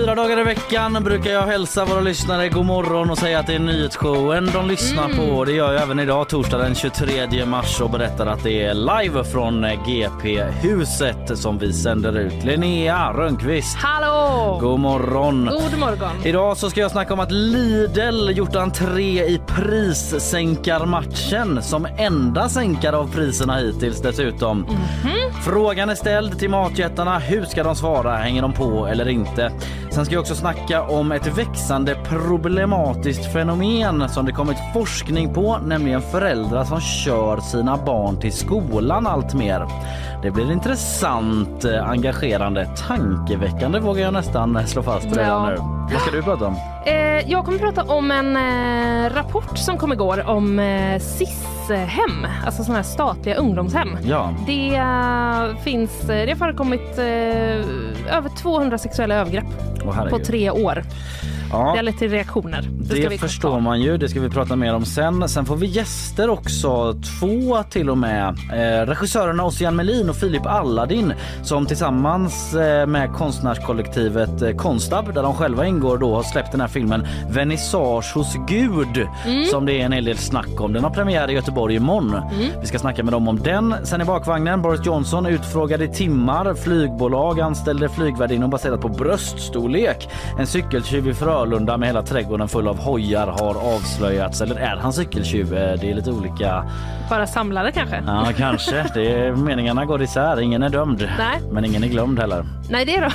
Fyra dagar i veckan brukar jag hälsa våra lyssnare god morgon och säga att det är nyhetsshowen de lyssnar på. Det gör jag även idag torsdag den 23 mars och berättar att det är live från GP-huset som vi sänder ut. Linnea Rönnqvist. Hallå! God morgon. God morgon. Idag så ska jag snacka om att Lidl gjort entré i prissänkarmatchen som enda sänkare av priserna hittills dessutom. Frågan är ställd till matjättarna. Hur ska de svara? Hänger de på eller inte? Sen ska jag också snacka om ett växande problematiskt fenomen som det kommit forskning på, nämligen föräldrar som kör sina barn till skolan allt mer. Det blir intressant, eh, engagerande, tankeväckande vågar jag nästan slå fast redan Ja. nu. Vad ska du prata om? Eh, jag kommer prata om en eh, rapport som kom igår om eh, SIS-hem, alltså sådana här statliga ungdomshem. Ja, Det eh, finns, eh, det har förekommit eh, över 200 sexuella övergrepp och på tre år. Ja. Det har lett till reaktioner. Det vi förstår man ju, det ska vi prata mer om sen. Sen får vi gäster också, två till och med. Eh, regissörerna Ossian Melin och Filip Alladin som tillsammans eh, med konstnärskollektivet eh, Konstab där de själva ingår då har släppt den här filmen Vernissage hos Gud som det är en hel del snack om. Den har premiär i Göteborg imorgon. Vi ska snacka med dem om den. Sen i bakvagnen Boris Johnson utfrågade i timmar. Flygbolag anställde flygvärdinnor baserat på bröststorlek. En cykeltjuv i Frölunda med hela trädgården full av hojar har avslöjats. Eller är han cykeltjuv? Eh, Det är lite olika. Bara samlare kanske? Ja, kanske. Det är, meningarna går isär. Ingen är dömd. Nej. Men ingen är glömd heller. Nej, det är då.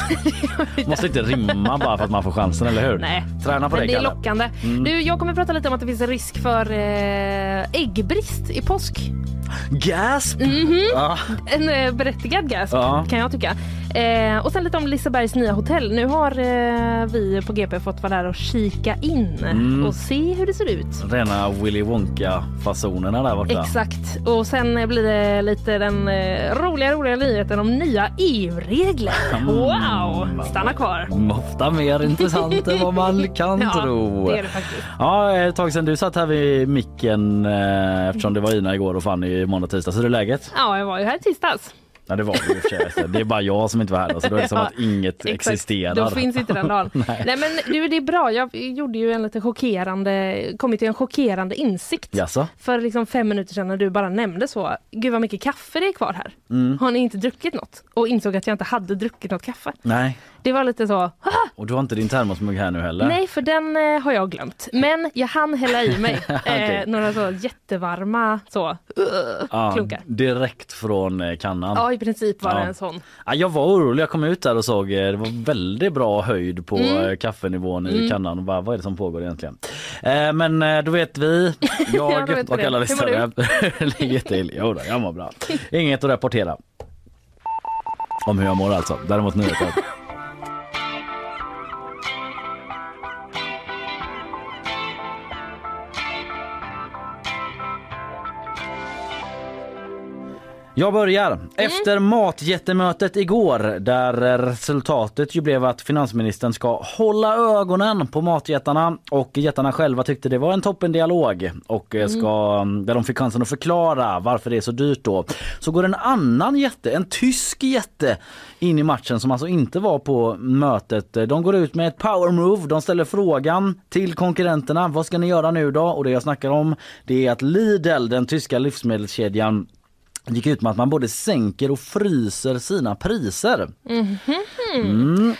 Måste inte rimma bara för att man får chansen, eller hur? Nej, Träna på men det, det är lockande. Du, jag kommer prata lite om att det finns en risk för eh, äggbrist i påsk. Gasp! Mhm. Ja. En eh, berättigad gasp Ja. kan jag tycka. Och sen lite om Lisebergs nya hotell. Nu har vi på GP fått vara där och kika in Mm. och se hur det ser ut. Rena Willy Wonka-fasonerna där borta. Exakt. Och sen blir det lite den eh, roliga, roliga nyheten om nya EU-regler. Mm. Wow! Stanna kvar. Ofta mer intressant än vad man kan Ja, tro. det är det faktiskt. Ja, ett tag sedan du satt här vid micken eh, eftersom det var Ina igår och Fanny i måndag tisdag. Så är det läget? Ja, jag var ju här i tisdags. Ja, det var det i och för sig. Det är bara jag som inte var här då, så då är det som att inget Exakt. existerar. Då finns inte den dagen. Nej. Nej. men du, det är bra. Jag gjorde ju en lite chockerande, kommit till en chockerande insikt. Jaså? För liksom fem minuter sedan när du bara nämnde så, gud vad mycket kaffe det är kvar här. Mm. Har ni inte druckit något? Och insåg att jag inte hade druckit något kaffe. Nej, Det var lite så, "Ah, och du har inte din termosmugg här nu heller? nej för den eh, har jag glömt. Men jag hann hälla i mig eh, några så jättevarma så, uh, Ja, klunkar. direkt från eh, kannan. Ja i princip var Ja. en sån. Ja, jag var orolig. Jag kom ut där och såg eh, det var väldigt bra höjd på Mm. kaffenivån i kannan. Och bara, vad är det som pågår egentligen? Eh, men då vet vi. Ja, Jag vi och alla lyssnare ligger till. Jo då, jag mår bra. Inget att rapportera. Om hur jag mår alltså. Däremot nyheter. Jag börjar. Efter matjättemötet igår där resultatet ju blev att finansministern ska hålla ögonen på matjättarna och jättarna själva tyckte det var en toppendialog och eh, ska, där de fick chansen att förklara varför det är så dyrt då. Så går en annan jätte, en tysk jätte in i matchen som alltså inte var på mötet. De går ut med ett power move. De ställer frågan till konkurrenterna. Vad ska ni göra nu då? Och det jag snackar om det är att Lidl, den tyska livsmedelskedjan gick ut med att man både sänker och fryser sina priser.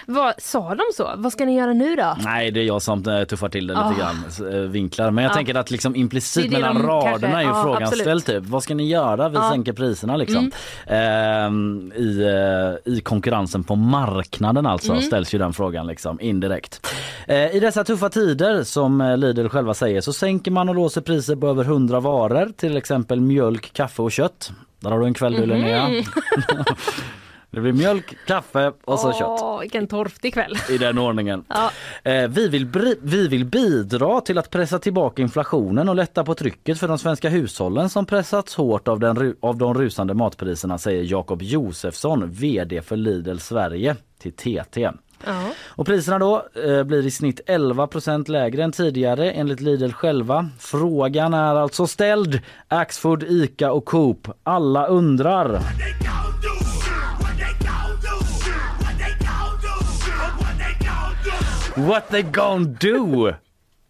Vad, sa de så? Vad ska ni göra nu då? Nej, det är jag som eh, tuffar till det lite Ah. grann, eh, vinklar. Men jag Ja. tänker att liksom implicit mellan de raderna kanske- är ju ja, frågan absolut. ställd typ. Vad ska ni göra? Vi. Mm. sänker priserna liksom. Ehm, i, eh, I konkurrensen på marknaden alltså Mm. ställs ju den frågan liksom indirekt. Eh, I dessa tuffa tider som eh, Lidl själva säger så sänker man och låser priser på över 100 varor. Till exempel mjölk, kaffe och kött. Där har du en kväll du Mhm. Linnea. Det blir mjölk, kaffe och så kött. Åh, vilken torftig kväll. I den ordningen. Ja. Eh, vi, vill vi vill bidra till att pressa tillbaka inflationen och lätta på trycket för de svenska hushållen som pressats hårt av, den, av de rusande matpriserna säger Jakob Josefsson, VD för Lidl Sverige till TT. Ja. Och priserna då eh, blir i snitt 11% lägre än tidigare enligt Lidl själva. Frågan är alltså ställd. Axfood, Ica och Coop. Alla undrar. What they do? What they do? What they do? What they gonna do?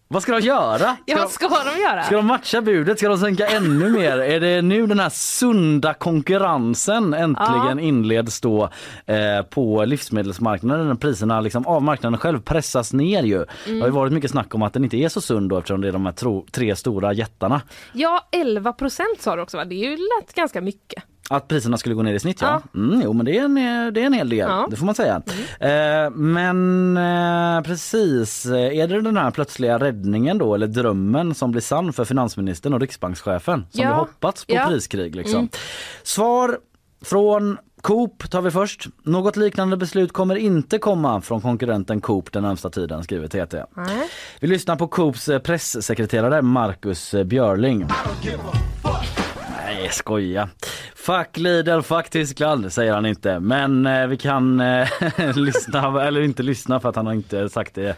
Vad ska de göra? Ska, ja, vad ska de göra? ska de matcha budet? Ska de sänka ännu mer? Är det nu den här sunda konkurrensen äntligen Ja. inleds då eh, på livsmedelsmarknaden? När priserna liksom, av marknaden själv pressas ner ju. Det har ju varit mycket snack om att den inte är så sund då eftersom det är de här tro, tre stora jättarna. Ja, 11 procent sa du också va? Det är ju lätt ganska mycket. Att priserna skulle gå ner i snitt ja. Mm, jo men det är en, det är en hel del, Ja. Mm. det får man säga. Eh, men eh, precis, Eh, är det den här plötsliga räddningen då eller drömmen som blir sann för finansministern och riksbankschefen som Ja. vi hoppats på Ja. Mm. priskrig liksom? Svar från Coop tar vi först. Något liknande beslut kommer inte komma från konkurrenten Coop den närmsta tiden skriver TT. Nej. Vi lyssnar på Coops eh, pressekreterare Marcus eh, Björling. Nej, skoja. Fuck Lidl, fuck Tyskland säger han inte. Men eh, vi kan eh, lyssna, eller inte lyssna för att han har inte sagt det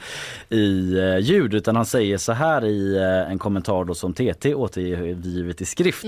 i eh, ljud utan han säger så här i eh, en kommentar då som TT återgivet i skrift.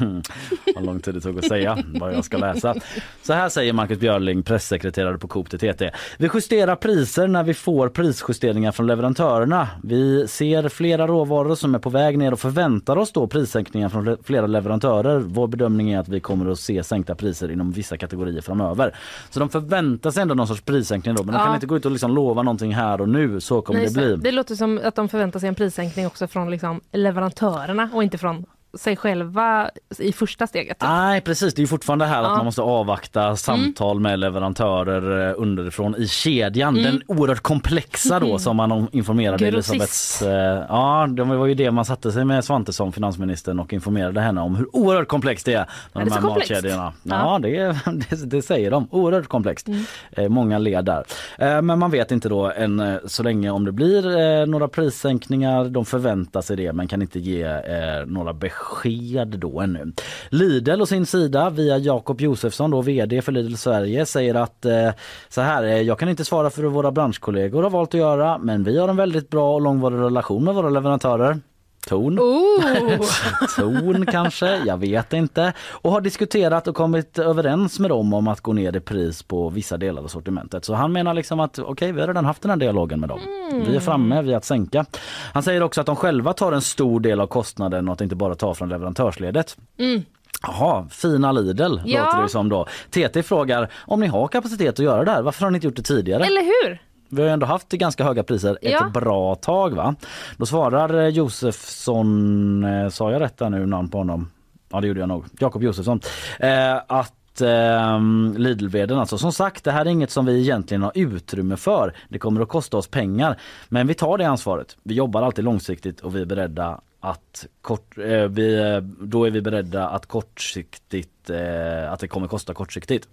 Vad lång tid det tog att säga vad jag ska läsa. Så här säger Marcus Björling, pressekreterare på Coop till TT. Vi justerar priser när vi får prisjusteringar från leverantörerna. Vi ser flera råvaror som är på väg ner och förväntar oss då prissänkningar från le- flera leverantörer. Vår bedömning är att vi kommer att se sänkta priser inom vissa kategorier framöver. Så de förväntar sig ändå någon sorts prissänkning då men de Ja. kan inte gå ut och liksom lova någonting här och nu. Så kommer Nej, det bli. det låter som att de förväntar sig en prissänkning också från liksom leverantörerna och inte från sig själva i första steget. Nej precis, det är fortfarande här att Ja. Mm. man måste avvakta samtal med leverantörer eh, underifrån i kedjan. Den oerhört komplexa då som man informerade. Elisabeths... eh, Ja, det var ju det man satte sig med Svantesson, finansministern och informerade henne om hur oerhört komplext det är. Med de här matkedjorna. Ja, Ja. Mm. det, det, det säger de. Oerhört komplext. Eh, Många led där. Men man vet inte då än så länge om det blir några prissänkningar. De förväntar sig det men kan inte ge några besked då ännu. Lidl å sin sida via Jakob Josefsson, då vd för Lidl Sverige, säger att eh, så här, eh, jag kan inte svara för hur våra branschkollegor har valt att göra men vi har en väldigt bra och långvarig relation med våra leverantörer. Ton. Oh! Ton kanske, jag vet inte. Och har diskuterat och kommit överens med dem om att gå ner i pris på vissa delar av sortimentet. Så han menar liksom att okej, vi har redan haft den här dialogen med dem. Vi är framme vid att sänka. Han säger också att de själva tar en stor del av kostnaden och att inte bara tar från leverantörsledet. Jaha, fina Lidl Ja. låter det som då. TT frågar om ni har kapacitet att göra det här, varför har ni inte gjort det tidigare? Eller hur? Vi har ju ändå haft ganska höga priser ett Ja. bra tag va? Då svarar eh, Josefsson, eh, sa jag rätt där nu namn på honom? Ja det gjorde jag nog, Jakob Josefsson. Eh, att eh, Lidl-vdn alltså, som sagt det här är inget som vi egentligen har utrymme för. Det kommer att kosta oss pengar. Men vi tar det ansvaret. Vi jobbar alltid långsiktigt och vi är beredda att kort, eh, vi, eh, då är vi beredda att kortsiktigt, eh, att det kommer kosta kortsiktigt.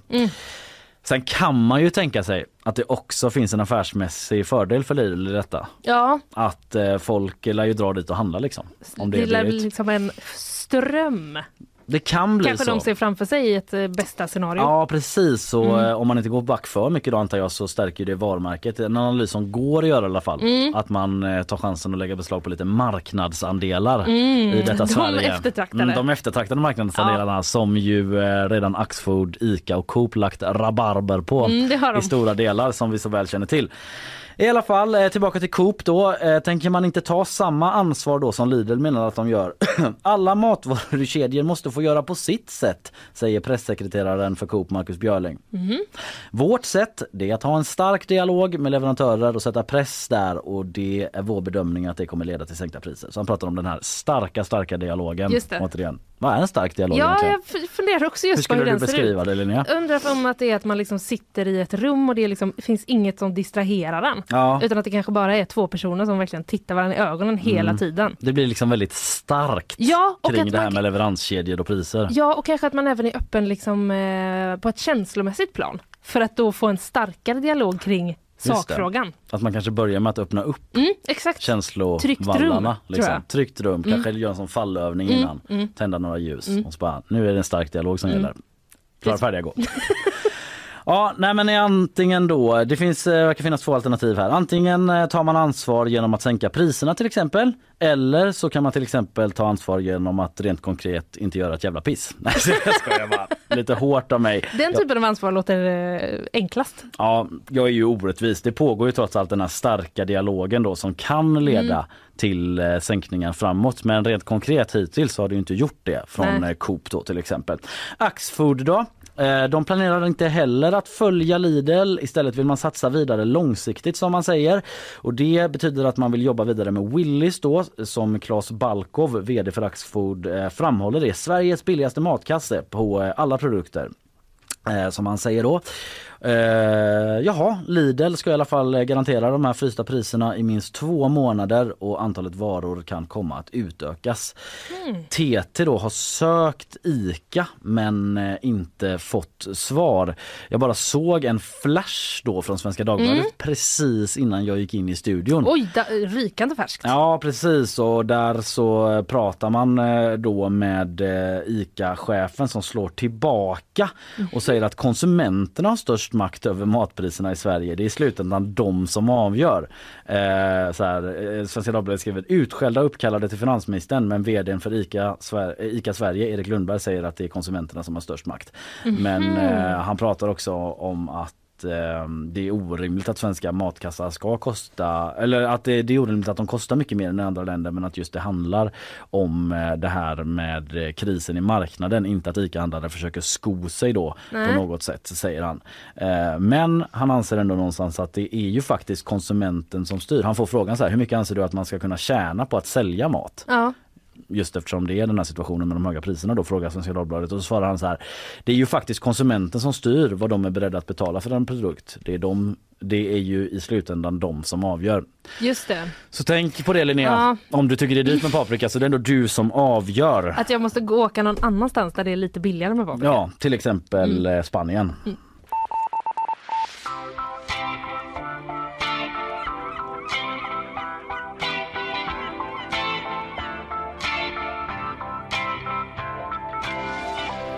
Sen kan man ju tänka sig att det också finns en affärsmässig fördel för Lidl i detta. Ja, Att eh, folk lär ju dra dit och handla liksom. Om det, det lär blir liksom en ström. Det kan bli Kanske så. de ser framför sig i ett eh, bästa scenario. Ja precis, så Mm. eh, om man inte går back för mycket då antar jag så stärker det varumärket. En analys som går att göra i alla fall. Mm. Att man eh, tar chansen att lägga beslag på lite marknadsandelar i detta Mm. De Sverige. eftertraktade. de eftertraktade marknadsandelarna som ju eh, redan Axfood, Ica och Coop lagt rabarber på Mm, det har de. i stora delar som vi så väl känner till. I alla fall eh, tillbaka till Coop då. Eh, tänker man inte ta samma ansvar då som Lidl menar att de gör? Alla matvarukedjor måste få göra på sitt sätt, säger pressekreteraren för Coop Marcus Björling. Mhm. Vårt sätt är att ha en stark dialog med leverantörer och sätta press där och det är vår bedömning att det kommer leda till sänkta priser. Så han pratar om den här starka, starka dialogen Just det. återigen. Vad är en stark dialog Ja, egentligen? jag funderar också just på hur du den ser ut. beskriva det Linnea? Undrar om att det är att man liksom sitter i ett rum och det liksom, finns inget som distraherar en. Ja, Utan att det kanske bara är två personer som verkligen tittar varandra i ögonen hela Mm. tiden. det blir liksom väldigt starkt Ja, och kring det här man, med leveranskedjor och priser. ja, och kanske att man även är öppen liksom, eh, på ett känslomässigt plan. För att då få en starkare dialog kring. Sakfrågan. Att man kanske börjar med att öppna upp Mm, exakt. Tryggt känslovallarna. rum, Liksom. Tryggt rum, kanske göra en sån fallövning Mm, innan. mm. Tända några ljus Mm. och så bara, nu är det en stark dialog som Mm. gäller. Klara färdiga gå. Ja, nej men antingen då, det finns, eh, verkar finnas två alternativ här. Antingen eh, tar man ansvar genom att sänka priserna till exempel. Eller så kan man till exempel ta ansvar genom att rent konkret inte göra ett jävla piss. Nej jag skojar bara. Lite hårt av mig. Den typen av ansvar låter eh, enklast. Ja, jag är ju orättvis. Det pågår ju trots allt den här starka dialogen då som kan leda Mm. till eh, sänkningar framåt. Men rent konkret hittills har det inte gjort det från Nej. Coop då till exempel. Axfood då? Eh, de planerar inte heller att följa Lidl. Istället vill man satsa vidare långsiktigt som man säger. Och det betyder att man vill jobba vidare med Willys då som Claes Balkov, vd för Axfood, eh, framhåller det. Sveriges billigaste matkasse på eh, alla produkter. Eh, som han säger då. Eh, jaha, Lidl ska i alla fall garantera de här frysta priserna i minst två månader och antalet varor kan komma att utökas. TT då har sökt ICA men eh, inte fått svar. Jag bara såg en flash då från Svenska Dagbladet precis innan jag gick in i studion. Oj, da, rykande färskt. Ja precis och där så pratar man eh, då med ICA-chefen som slår tillbaka och säger att konsumenterna har störst makt över matpriserna i Sverige. Det är i slutändan de som avgör. Eh, så här, eh, Svenska Dagbladet skriver utskällda uppkallade till finansministern men vdn för ICA, Sver- ICA Sverige, Erik Lundberg, säger att det är konsumenterna som har störst makt. Men eh, han pratar också om att eh, det är orimligt att svenska matkassar ska kosta, eller att det, det är orimligt att de kostar mycket mer än i andra länder men att just det handlar om eh, det här med eh, krisen i marknaden, inte att ICA-handlare försöker sko sig då Nej. på något sätt säger han. Eh, Men han anser ändå någonstans att det är ju faktiskt konsumenten som styr. Han får frågan så här, hur mycket anser du att man ska kunna tjäna på att sälja mat? Ja. Just eftersom det är den här situationen med de höga priserna då frågar Svenska Dagbladet och så svarar han så här. Det är ju faktiskt konsumenten som styr vad de är beredda att betala för en produkt. Det är, de, det är ju i slutändan de som avgör. Just det. Så tänk på det Linnea. Ja. Om du tycker det är dyrt med paprika så det är ändå du som avgör. Att jag måste gå åka någon annanstans där det är lite billigare med paprika. Ja, till exempel eh, Spanien.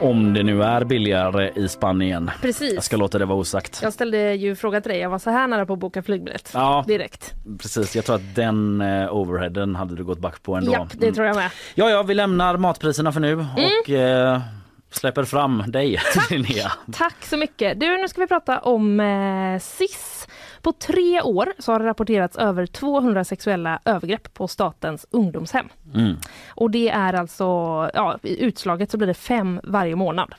Om det nu är billigare i Spanien. Precis. Jag ska låta det vara osagt. Jag ställde ju frågan till dig, jag var så här nära på att boka flygbiljett. Ja, Direkt. precis. Jag tror att den eh, overheaden hade du gått back på ändå. Japp, det Mm. tror jag med. Ja, ja, vi lämnar matpriserna för nu och eh, släpper fram dig Linnea. Tack så mycket. Du, nu ska vi prata om eh, SIS. På tre år så har det rapporterats över 200 sexuella övergrepp på statens ungdomshem. Mm. Och det är alltså, ja, i utslaget så blir det fem varje månad.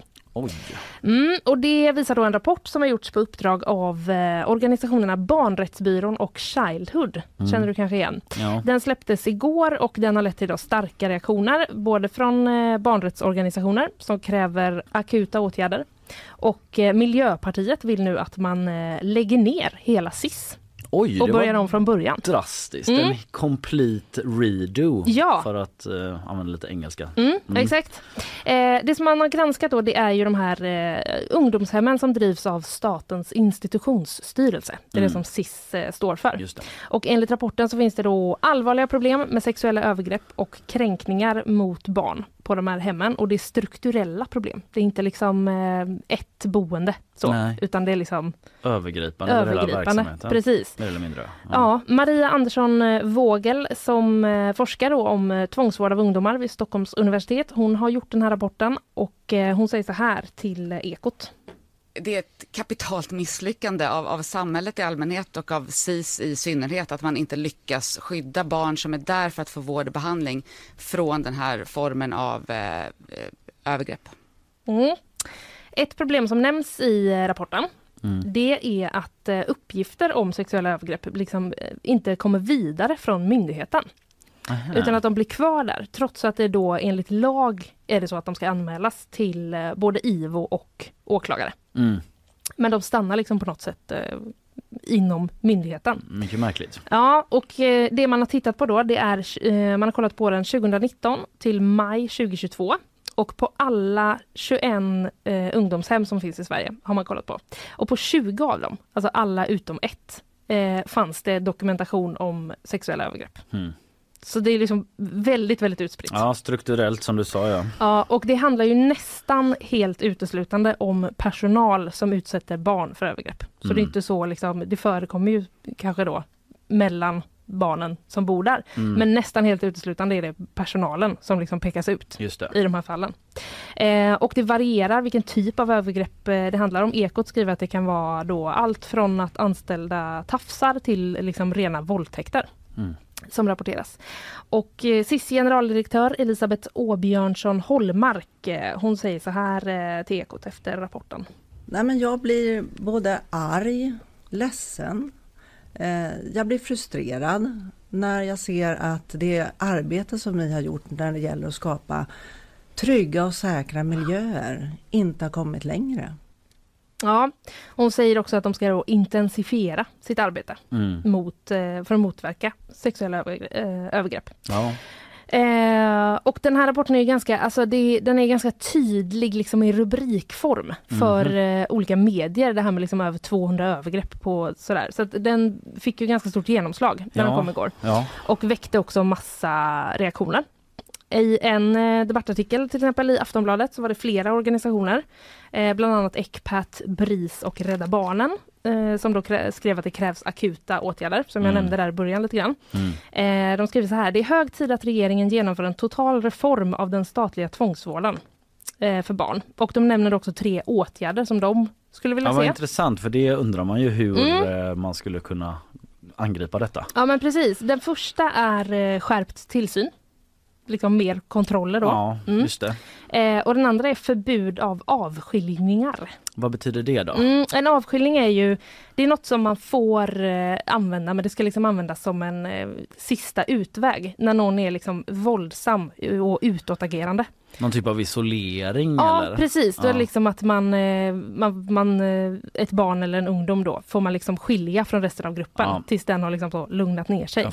Mm, och det visar då en rapport som har gjorts på uppdrag av eh, organisationerna Barnrättsbyrån och Childhood. Känner du kanske igen? Ja. Den släpptes igår och den har lett till då starka reaktioner både från eh, barnrättsorganisationer som kräver akuta åtgärder och eh, Miljöpartiet vill nu att man eh, lägger ner hela SIS Oj, och börjar om från början. drastiskt. Mm. En complete redo Ja. för att eh, använda lite engelska. Mm, Exakt. Eh, det som man har granskat då det är ju de här eh, ungdomshemmen som drivs av Statens institutionsstyrelse. Det är det som SIS eh, står för. Och enligt rapporten så finns det då allvarliga problem med sexuella övergrepp och kränkningar mot barn på de här hemmen och det är strukturella problem. Det är inte liksom eh, ett boende så, Nej. utan det är liksom Övergripande, över hela övergripande. verksamheten. Precis. Mer eller mindre. Ja, Maria Andersson eh, Vågel som eh, forskar om eh, tvångsvård av ungdomar vid Stockholms universitet. Hon har gjort den här rapporten och hon säger så här till Ekot. Det är ett kapitalt misslyckande av, av samhället i allmänhet och av SIS i synnerhet att man inte lyckas skydda barn som är där för att få vård och behandling från den här formen av eh, eh, övergrepp. Mm. Ett problem som nämns i eh, rapporten Mm. det är att eh, uppgifter om sexuella övergrepp liksom inte kommer vidare från myndigheten. Utan att de blir kvar där trots att det då enligt lag är det så att de ska anmälas till eh, både IVO och åklagare. Mm. Men de stannar liksom på något sätt eh, inom myndigheten. Mycket märkligt. Ja, och eh, det man har tittat på då det är, eh, man har kollat på den 2019 till maj 2022. Och på alla 21 eh, ungdomshem som finns i Sverige har man kollat på. Och på 20 av dem, alltså alla utom ett, eh, fanns det dokumentation om sexuella övergrepp. Mm. Så det är liksom väldigt, väldigt utspritt. Ja, strukturellt som du sa ja. Ja, och det handlar ju nästan helt uteslutande om personal som utsätter barn för övergrepp. Så det är Mm. inte så liksom, det förekommer ju kanske då mellan barnen som bor där. Mm. Men nästan helt uteslutande är det personalen som liksom pekas ut i de här fallen. Eh, och det varierar vilken typ av övergrepp eh, det handlar om. Ekot skriver att det kan vara då allt från att anställda tafsar till liksom rena våldtäkter. Mm som rapporteras. Och eh, SIS generaldirektör Elisabeth Åbjörnsson Hollmark, eh, hon säger så här eh, till Ekot efter rapporten. Nej, men jag blir både arg, ledsen, eh, jag blir frustrerad när jag ser att det arbete som ni har gjort när det gäller att skapa trygga och säkra miljöer inte har kommit längre. Ja, hon säger också att de ska intensifiera sitt arbete Mm. mot, eh, för att motverka sexuella övergrepp. Eh, övergrepp. Ja. Eh, och den här rapporten är ganska, alltså det, den är ganska tydlig liksom i rubrikform för eh, olika medier. Det här med liksom över 200 övergrepp på sådär. Så den fick ju ganska stort genomslag när den Ja. kom igår. ja. och väckte också massa reaktioner. I en eh, debattartikel till exempel i Aftonbladet så var det flera organisationer, eh, bland annat Ecpat, BRIS och Rädda Barnen, eh, som då skrev att det krävs akuta åtgärder, som jag Mm. nämnde där i början lite grann. Mm. Eh, de skriver så här, det är hög tid att regeringen genomför en total reform av den statliga tvångsvården eh, för barn. Och de nämner också tre åtgärder som de skulle vilja ja se. intressant för det undrar man ju hur Mm. eh, man skulle kunna angripa detta. Ja men precis, den första är eh, skärpt tillsyn. Liksom mer kontroller då. Ja, Mm. just det. Eh, och den andra är förbud av avskiljningar. Vad betyder det då? Mm, en avskiljning är ju, det är något som man får eh, använda men det ska liksom användas som en eh, sista utväg när någon är liksom våldsam och utåtagerande. Någon typ av isolering Ja eller? precis, då är det liksom att man, eh, man, man, eh, ett barn eller en ungdom då får man liksom skilja från resten av gruppen Ja. tills den har liksom lugnat ner sig.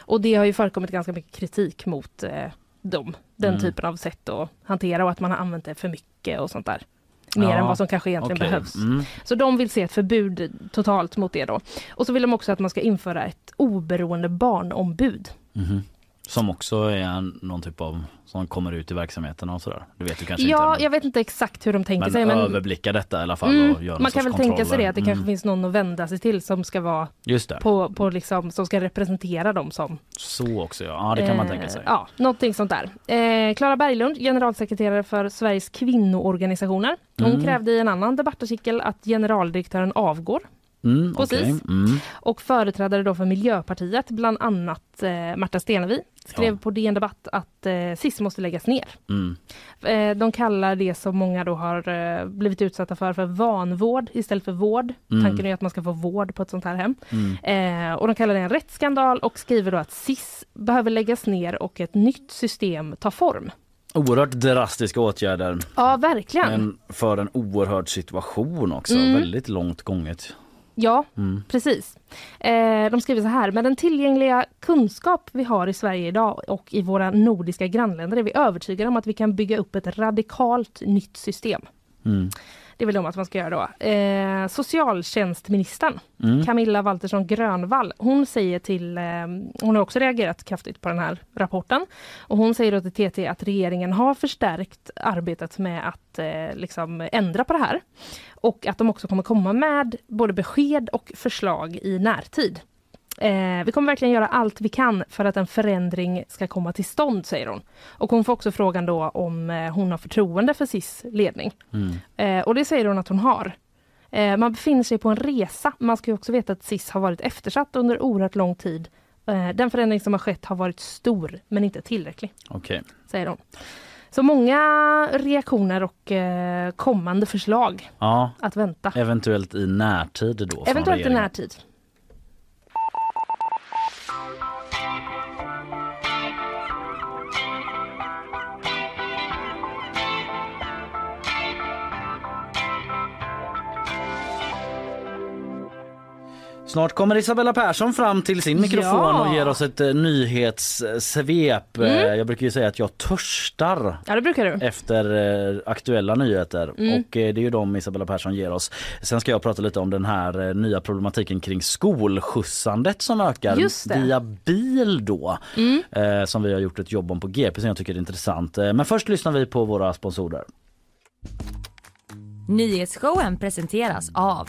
Och det har ju förekommit ganska mycket kritik mot eh, dem, den Mm. typen av sätt att hantera och att man har använt det för mycket och sånt där. Mer Ja, än vad som kanske egentligen Okej. behövs. Mm. Så de vill se ett förbud totalt mot det då. Och så vill de också att man ska införa ett oberoende barnombud. Mhm. Som också är någon typ av som kommer ut i verksamheten och sådär. Det vet du kanske Ja, inte. jag vet inte exakt hur de tänker men sig. Men överblicka detta i alla fall mm, och göra man kan väl sorts tänka sig kontroller. det, att det Mm. kanske finns någon att vända sig till som ska vara Just det, på, på liksom, som ska representera dem som så också ja. Ja det kan man tänka sig. Eh, Ja, någonting sånt där. Eh, Klara Berglund, generalsekreterare för Sveriges kvinnoorganisationer. Hon Mm. krävde i en annan debattartikel att generaldirektören avgår. Mm, Precis. okej. Mm. Och företrädare då för Miljöpartiet, bland annat eh, Marta Stenevi, skrev Ja. på DN Debatt att eh, SIS måste läggas ner. Mm. Eh, de kallar det som många då har eh, blivit utsatta för för vanvård istället för vård. Mm. Tanken är att man ska få vård på ett sånt här hem. Mm. Eh, och de kallar det en rättsskandal och skriver då att SIS behöver läggas ner och ett nytt system ta form. Oerhört drastiska åtgärder Ja, verkligen. men för en oerhörd situation också. Mm. Väldigt långt gånget. Ja, Mm. precis. Eh, de skriver så här, med den tillgängliga kunskap vi har i Sverige idag och i våra nordiska grannländer är vi övertygade om att vi kan bygga upp ett radikalt nytt system. Mm. Det vill de att man ska göra då. Eh, socialtjänstministern Mm. Camilla Waltersson Grönvall, hon säger till, eh, hon har också reagerat kraftigt på den här rapporten. Och hon säger då till TT att regeringen har förstärkt arbetet med att eh, liksom ändra på det här. Och att de också kommer komma med både besked och förslag i närtid. Eh, vi kommer verkligen göra allt vi kan för att en förändring ska komma till stånd, säger hon. Och hon får också frågan då om eh, hon har förtroende för SIS ledning. Mm. Eh, och det säger hon att hon har. Eh, man befinner sig på en resa. Man ska ju också veta att SIS har varit eftersatt under oerhört lång tid. Eh, den förändring som har skett har varit stor men inte tillräcklig, Okej. säger hon. Så många reaktioner och eh, kommande förslag Ja, att vänta. eventuellt i närtid då. Eventuellt i närtid. Snart kommer Isabella Persson fram till sin mikrofon Ja. och ger oss ett eh, nyhetssvep. Eh, Jag brukar ju säga att jag törstar Ja, det brukar du. efter eh, aktuella nyheter och eh, det är ju de Isabella Persson ger oss. Sen ska jag prata lite om den här nya problematiken kring skolskjutsandet som ökar via bil då. Eh, som vi har gjort ett jobb om på GP som jag tycker är intressant. Men först lyssnar vi på våra sponsorer. Nyhetsshowen presenteras av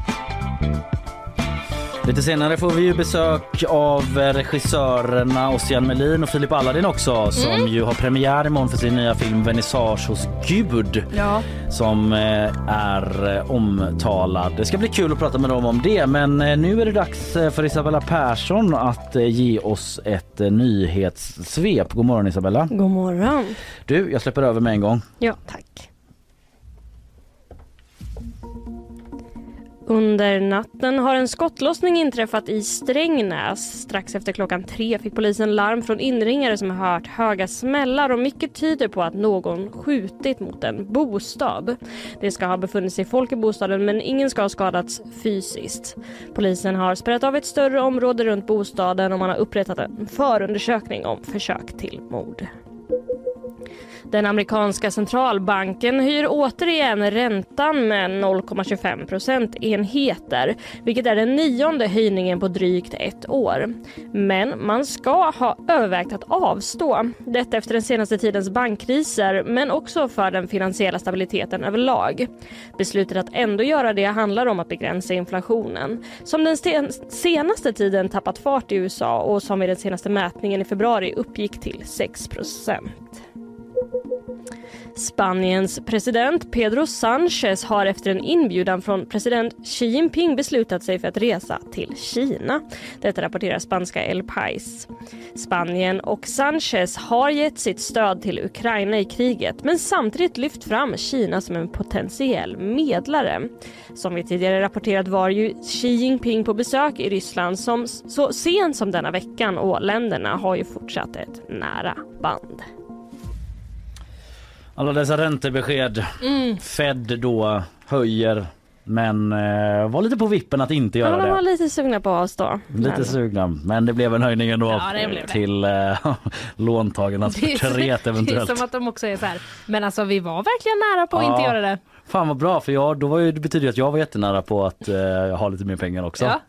Lite senare får vi ju besök av eh, regissörerna Ossian Melin och Filip Aladdin också som ju har premiär imorgon för sin nya film Vernissage hos Gud Ja. som eh, är eh, omtalad. Det ska bli kul att prata med dem om det men nu är det dags för Isabella Persson att ge oss ett nyhetssvep. God morgon Isabella. God morgon. Du, jag släpper över med en gång. Ja, tack. Under natten har en skottlossning inträffat i Strängnäs. Strax efter klockan tre fick polisen larm från inringare som hört höga smällar och mycket tyder på att någon skjutit mot en bostad. Det ska ha befunnit sig folk i bostaden men ingen ska ha skadats fysiskt. Polisen har spärrat av ett större område runt bostaden och man har upprättat en förundersökning om försök till mord. Den amerikanska centralbanken höjer återigen räntan med 0,25 procentenheter vilket är den nionde höjningen på drygt ett år. Men man ska ha övervägt att avstå. Detta efter den senaste tidens bankkriser men också för den finansiella stabiliteten överlag. Beslutet att ändå göra det handlar om att begränsa inflationen som den senaste tiden tappat fart i USA och som vid den senaste mätningen i februari uppgick till 6 procent. Spaniens president Pedro Sánchez har efter en inbjudan från president Xi Jinping beslutat sig för att resa till Kina. Detta rapporterar spanska El Pais. Spanien och Sánchez har gett sitt stöd till Ukraina i kriget men samtidigt lyft fram Kina som en potentiell medlare. Som vi tidigare rapporterat var ju Xi Jinping på besök i Ryssland som så sent som denna veckan och länderna har ju fortsatt ett nära band. Alla dessa räntebesked. Fed då höjer men eh, var lite på vippen att inte Ja, göra de var det. lite sugna på att avstå. Lite Men- sugna men det blev en höjning ändå Ja, det blev det. till eh, låntagarnas Det förtret eventuellt. Det är som att de också är så här, men alltså vi var verkligen nära på att Ja. inte göra det. Fan vad bra för jag, då var ju, det betyder att jag var jättenära på att eh, ha lite mer pengar också. Ja.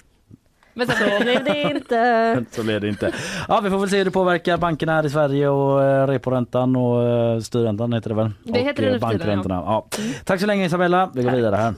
Men så blev det inte. Så blev det inte. Ja vi får väl se hur det påverkar bankerna här i Sverige och eh, reporäntan och eh, styrräntan heter det väl? Det och, heter det eh, tiden, bankräntorna. Ja. Tack så länge Isabella, vi går vidare här.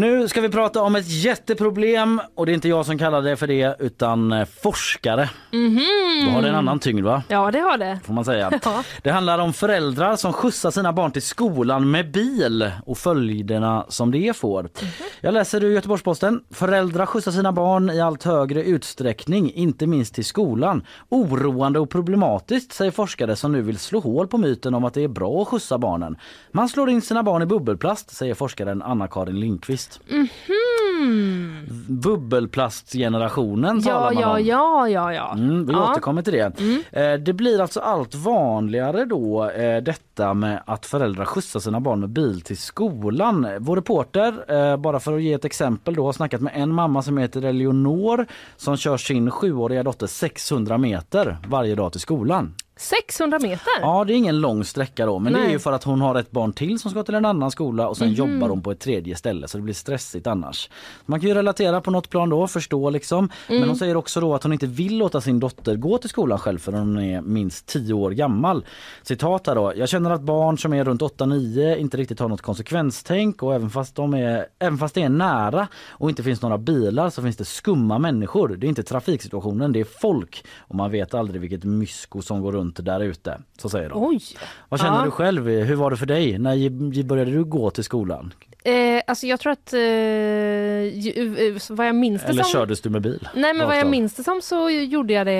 Nu ska vi prata om ett jätteproblem och det är inte jag som kallar det för det utan eh, forskare. Då har det en annan tyngd va? Ja det har det. Får man säga. Ja. Det handlar om föräldrar som skjutsar sina barn till skolan med bil och följderna som det får. Jag läser ur Göteborgs-Posten. Föräldrar skjutsar sina barn i allt högre utsträckning, inte minst till skolan. Oroande och problematiskt säger forskare som nu vill slå hål på myten om att det är bra att skjutsa barnen. Man slår in sina barn i bubbelplast, säger forskaren Anna-Karin Lindqvist. Bubbelplastgenerationen talar Ja man ja om. ja ja ja. Mm, vi ja. återkommer till det. Eh, det blir alltså allt vanligare då eh, detta med att föräldrar skjutsar sina barn med bil till skolan. Vår reporter, eh, bara för att ge ett exempel då, har snackat med en mamma som heter Eleonor som kör sin sjuåriga dotter 600 meter varje dag till skolan. 600 meter? Ja, det är ingen lång sträcka då, men det är Nej. ju för att hon har ett barn till som ska till en annan skola och sen jobbar hon på ett tredje ställe så det blir stressigt annars. Man kan ju relatera på något plan då, förstå liksom. Men hon säger också då att hon inte vill låta sin dotter gå till skolan själv förrän hon är minst 10 år gammal. Citat här då. Jag känner att barn som är runt 8-9 inte riktigt har något konsekvenstänk och även fast, de är, även fast det är nära och inte finns några bilar så finns det skumma människor. Det är inte trafiksituationen, det är folk och man vet aldrig vilket mysko som går runt runt där ute. Så säger de. Oj! Vad känner Ja. du själv? Hur var det för dig? När började du gå till skolan? Eh, alltså jag tror att, eh, ju, eh, vad jag minns det Eller som... kördes du med bil? Nej men vad jag minns det som så gjorde jag det,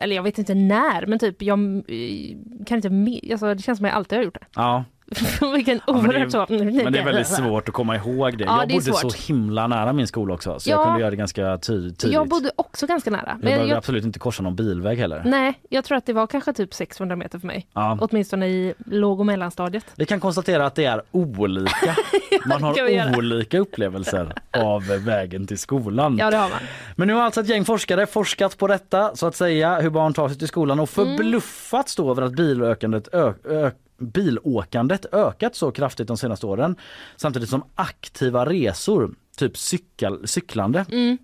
eller jag vet inte när, men typ jag eh, kan inte, alltså det känns som jag alltid har gjort det. Ja, Vilken men det är- oerhört men det är väldigt svårt att komma ihåg det. Ja, jag det bodde svårt. så himla nära min skola också så Ja. jag kunde göra det ganska tydligt. Jag bodde också ganska nära. jag Men behövde jag, absolut inte korsa någon bilväg heller. nej, jag tror att det var kanske typ 600 meter för mig. Ja. Åtminstone i låg och mellanstadiet. Vi kan konstatera att det är olika. Man har olika upplevelser av vägen till skolan. Ja det har man. Men nu har alltså ett gäng forskare forskat på detta så att säga, hur barn tar sig till skolan och Mm. förbluffats då över att bilökandet ö- ö- bilåkandet ökat så kraftigt de senaste åren samtidigt som aktiva resor, typ cykel, cyklande Mm.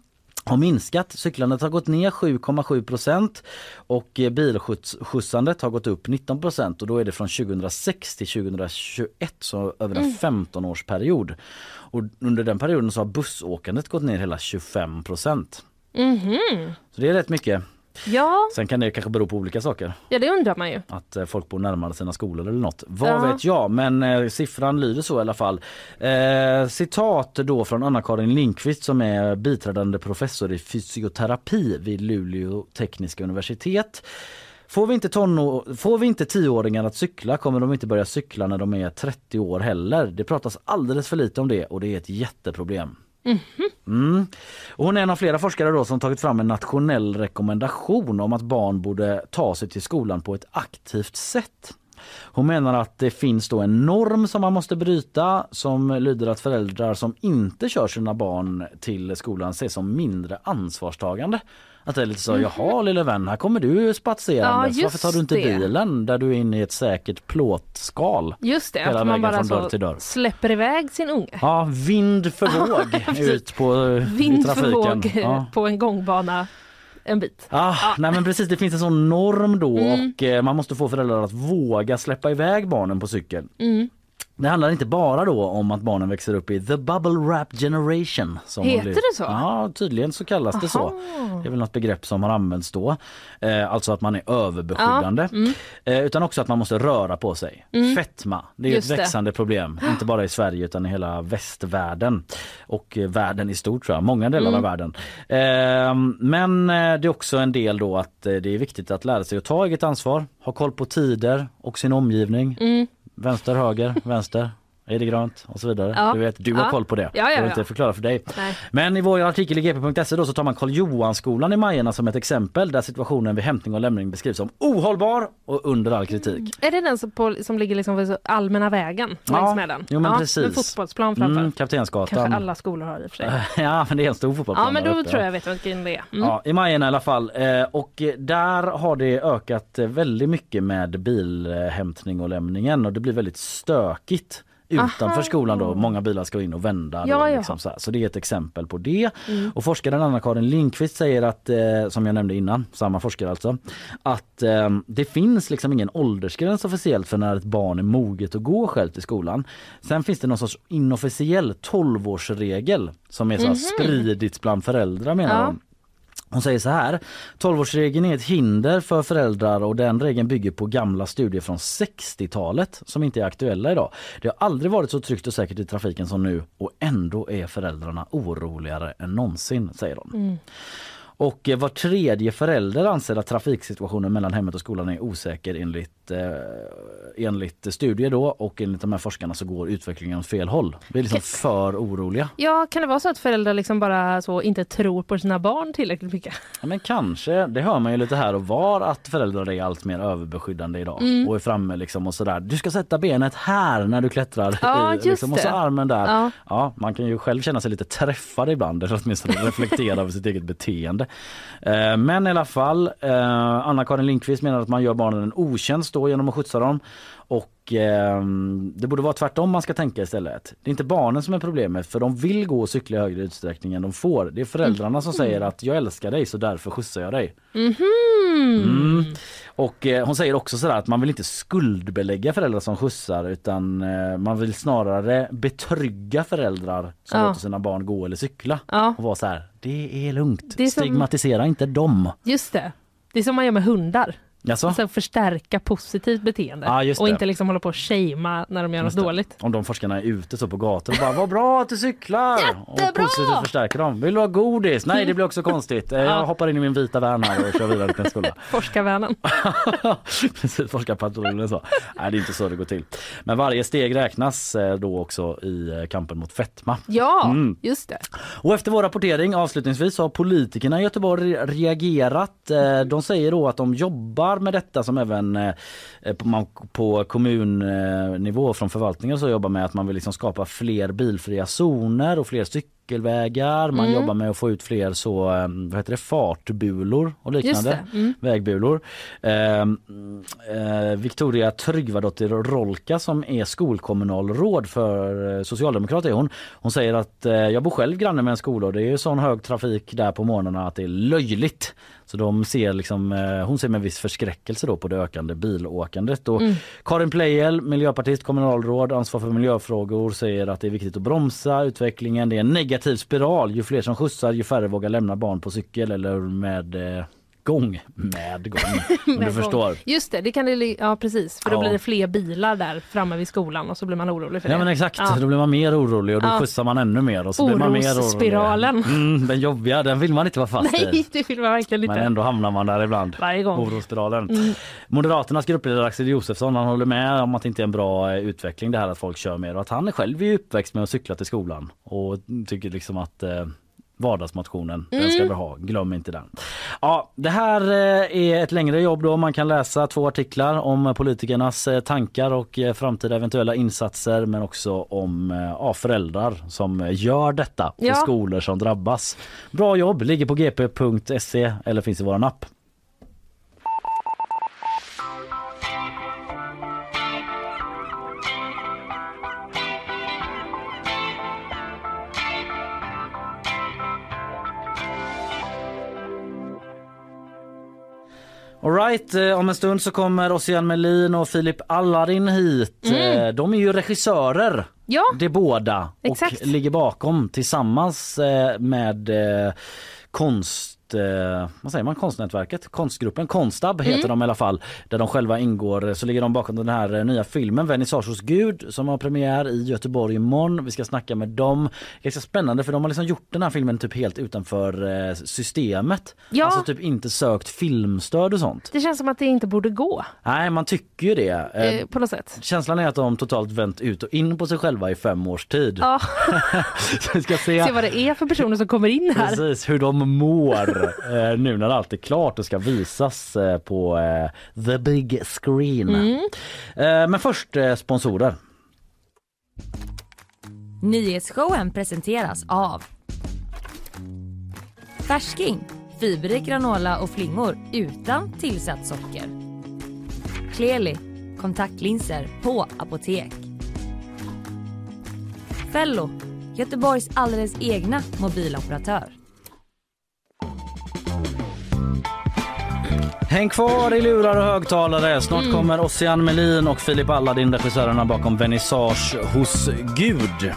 har minskat. Cyklandet har gått ner 7,7 procent och eh, bilskjutsandet har gått upp 19 procent och då är det från 2006 till 2021 så över en 15-årsperiod. Och under den perioden så har bussåkandet gått ner hela 25 procent. Mhm. Så det är rätt mycket. Ja, Sen kan det kanske bero på olika saker. ja, det undrar man ju. Att eh, folk bor närmare sina skolor eller något. Vad Ja. vet jag men eh, siffran lyder så i alla fall. Eh, citat då från Anna-Karin Lindqvist som är biträdande professor i fysioterapi vid Luleå tekniska universitet. Får vi, inte tonår, får vi inte tioåringar att cykla kommer de inte börja cykla när de är 30 år heller. Det pratas alldeles för lite om det och det är ett jätteproblem. Mm. Och hon är en av flera forskare då som tagit fram en nationell rekommendation om att barn borde ta sig till skolan på ett aktivt sätt. Hon menar att det finns då en norm som man måste bryta som lyder att föräldrar som inte kör sina barn till skolan ses som mindre ansvarstagande. Att det är lite så, jaha lille vän, här kommer du spatserandes. Ja, Varför tar du inte det. bilen där du är inne i ett säkert plåtskal? Just det, att man bara så släpper iväg sin unge. Ja, vind för våg ut på i Vind för trafiken. våg Ja. på en gångbana en bit. Ah, Nej men precis, det finns en sån norm då Mm. och eh, man måste få föräldrar att våga släppa iväg barnen på cykel. Mm. Det handlar inte bara då om att barnen växer upp i the bubble wrap generation. Som Heter blivit- det så? Ja, tydligen så kallas det så. Aha. Det är väl något begrepp som har använts då. Eh, alltså att man är överbeskyddande. Ja, mm. Eh, utan också att man måste röra på sig. Fetma, det är Just ett det. växande problem. Inte bara i Sverige utan i hela västvärlden. Och eh, världen i stort tror jag, många delar Mm. av världen. Eh, men det är också en del då att eh, det är viktigt att lära sig att ta eget ansvar. Ha koll på tider och sin omgivning. Mm. Vänster, höger, vänster. Är det grönt? Och så vidare. Ja. Du vet, du har Ja. koll på det. Ja, ja, Jag vill inte förklara för dig. Nej. Men i vår artikel i gp.se då så tar man Karl Johan-skolan i Majorna som ett exempel där situationen vid hämtning och lämning beskrivs som ohållbar och under all kritik. Är det den som, på, som ligger liksom vid allmänna vägen Ja, längs med den? jo, men ja, precis. En fotbollsplan framför. Mm, Kaptensgatan. Kanske alla skolor har i och för sig. ja men det är en stor fotbollsplan Ja men då tror jag jag vet vilken det är. Mm. Ja, i Majorna i alla fall. Eh, och där har det ökat väldigt mycket med bilhämtning och lämningen och det blir väldigt stökigt utanför Aha. skolan då. Många bilar ska in och vända. Ja, då, ja. liksom så, här. så det är ett exempel på det. Mm. Och forskaren Anna-Karin Lindqvist säger att, eh, som jag nämnde innan, samma forskare alltså, att eh, det finns liksom ingen åldersgräns officiellt för när ett barn är moget att gå själv till skolan. Sen finns det någon sorts inofficiell 12-årsregel som är så här spridits bland föräldrar menar. Ja. hon. Hon säger så här, 12-årsregeln är ett hinder för föräldrar och den regeln bygger på gamla studier från 60-talet som inte är aktuella idag. Det har aldrig varit så tryggt och säkert i trafiken som nu och ändå är föräldrarna oroligare än någonsin, säger hon. Och eh, var tredje förälder anser att trafiksituationen mellan hemmet och skolan är osäker enligt, eh, enligt studier då och enligt de här forskarna så går utvecklingen åt fel håll. Vi är liksom för oroliga. Ja, kan det vara så att föräldrar liksom bara så inte tror på sina barn tillräckligt mycket? Ja, men kanske, det hör man ju lite här och var att föräldrar är allt mer överbeskyddande idag Mm. och är framme liksom och sådär. Du ska sätta benet här när du klättrar Ja, i, just liksom, och så armen där. Ja. Ja, man kan ju själv känna sig lite träffad ibland eller åtminstone reflektera över sitt eget beteende. Eh, Men i alla fall, eh, Anna-Karin Lindqvist menar att man gör barnen en otjänst då genom att skjutsa dem. Och eh, det borde vara tvärtom man ska tänka istället. Det är inte barnen som är problemet för de vill gå och cykla i högre utsträckning än de får. Det är föräldrarna som säger att jag älskar dig så därför skjutsar jag dig. Mm. Och eh, hon säger också sådär att man vill inte skuldbelägga föräldrar som skjutsar utan eh, man vill snarare betrygga föräldrar som Ja. låter sina barn gå eller cykla. Ja. Och vara så här, det är lugnt. Det är som- Stigmatisera inte dem. Just det. Det är som man gör med hundar. Jaså? Så förstärka positivt beteende just och inte liksom hålla på och shamea när de gör något Just det. dåligt. Om de forskarna är ute så på gator och bara vad bra att du cyklar! Och Jättebra! positivt förstärker dem. Vill du ha godis? Nej det blir också konstigt. Eh, Jag hoppar in i min vita van här och kör vidare till en skola. Forskarvännen. Precis, forskarpatrullen så. Nej det är inte så det går till. Men varje steg räknas eh, då också i eh, kampen mot fetma. Ja, Mm. just det. Och efter vår rapportering avslutningsvis har politikerna i Göteborg reagerat. De säger då att de jobbar med detta som även eh, på, man, på kommunnivå från förvaltningen så jobbar med att man vill liksom skapa fler bilfria zoner och fler cykelvägar. Man Mm. jobbar med att få ut fler så, eh, vad heter det, fartbulor och liknande. Mm. Vägbulor. Eh, eh, Victoria Tryggvadottir Rolka som är skolkommunalråd för eh, Socialdemokraterna hon. Hon säger att eh, jag bor själv granne med en skola och det är sån hög trafik där på morgnarna att det är löjligt. Så de ser liksom, eh, hon ser med viss förskräckelse då på det ökande bilåkandet. Och Karin Pleijel, miljöpartist, kommunalråd, ansvar för miljöfrågor säger att det är viktigt att bromsa utvecklingen. Det är en negativ spiral. Ju fler som skjutsar ju färre vågar lämna barn på cykel eller med eh, gång. Med gång, om du Med förstår. gång. Just det, det kan det, ja precis. För då Ja. blir det fler bilar där framme vid skolan och så blir man orolig för Ja det. men exakt, Ja. då blir man mer orolig och då Ja. skjutsar man ännu mer och så blir man mer orolig. Orosspiralen. Mm, den jobbiga, den vill man inte vara fast i. Nej, det vill man verkligen Men inte. ändå hamnar man där ibland. Varje gång. Mm. Orosspiralen. Moderaternas gruppledare Axel Josefsson han håller med om att det inte är en bra eh, utveckling det här att folk kör mer och att han själv är uppväxt med att cykla till skolan och tycker liksom att eh, vardagsmotionen, den Mm. ska vi ha, glöm inte den. Ja, det här eh, är ett längre jobb då, man kan läsa två artiklar om politikernas eh, tankar och eh, framtida eventuella insatser men också om ja, föräldrar som gör detta och Ja. skolor som drabbas. Bra jobb, ligger på gp.se eller finns i våran app. Alright, eh, om en stund så kommer Ossian Melin och Filip Allarin hit. Eh, De är ju regissörer, Ja, det båda. Exakt. Och ligger bakom tillsammans eh, med eh, konst eh, vad säger man, konstnätverket, konstgruppen Konstab heter Mm. de i alla fall. Där de själva ingår så ligger de bakom den här eh, nya filmen Vernissage hos Gud som har premiär i Göteborg imorgon. Vi ska snacka med dem. Ganska spännande för de har liksom gjort den här filmen typ helt utanför eh, systemet. Ja. Alltså typ inte sökt filmstöd och sånt. det känns som att det inte borde gå Nej man tycker ju det. Eh, eh, på något sätt. Känslan är att de totalt vänt ut och in på sig själva i fem års tid. Ja, Så vi ska se se vad det är för personer som kommer in här. Precis hur de mår eh, nu när allt är klart och ska visas eh, på eh, the big screen. Mm. Eh, men först eh, sponsorer. Nyhetsshowen presenteras av Färsking, fiberrik granola och flingor utan tillsatt socker. Kleli, kontaktlinser på apotek. Fello, Göteborgs alldeles egna mobiloperatör. Häng kvar i lurar och högtalare. Snart Mm. kommer Ossian Melin och Filip Alladin, regissörerna bakom Vernissage hos Gud.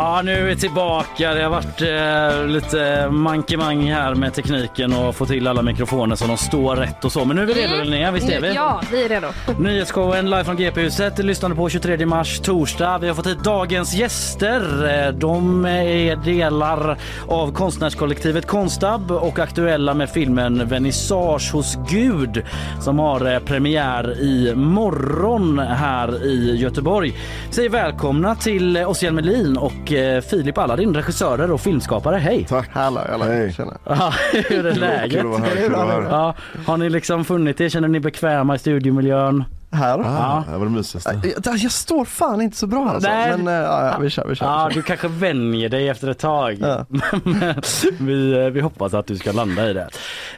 Ja, nu är vi tillbaka. Det har varit eh, lite mankemang här med tekniken och få till alla mikrofoner så de står rätt och så. Men nu är vi redo Linnea, visst är vi? Mm. Ja, vi är redo. Nyhetsshowen live från GP-huset. Lyssnade på 23 mars torsdag. Vi har fått hit dagens gäster. Eh, De är delar av konstnärskollektivet Konstab och aktuella med filmen Vernissage hos Gud som har eh, premiär i morgon här i Göteborg. Säg välkomna till Ossian Melin och eh, Filip Alladin, regissörer och filmskapare. Hej! Tack. Hallå, hallå. Hej. Tjena. Ja, Hur är läget? Kul att vara här. Kul att vara här. Ja, har ni liksom funnit er? Känner ni bekväma i studiomiljön? Här? Ah, det var det mysigaste. Jag, jag står fan inte så bra alltså. Nej. Men ja, ja, vi kör, vi kör. Ja, vi kör. du kanske vänjer dig efter ett tag. Ja. Vi, eh, vi hoppas att du ska landa i det.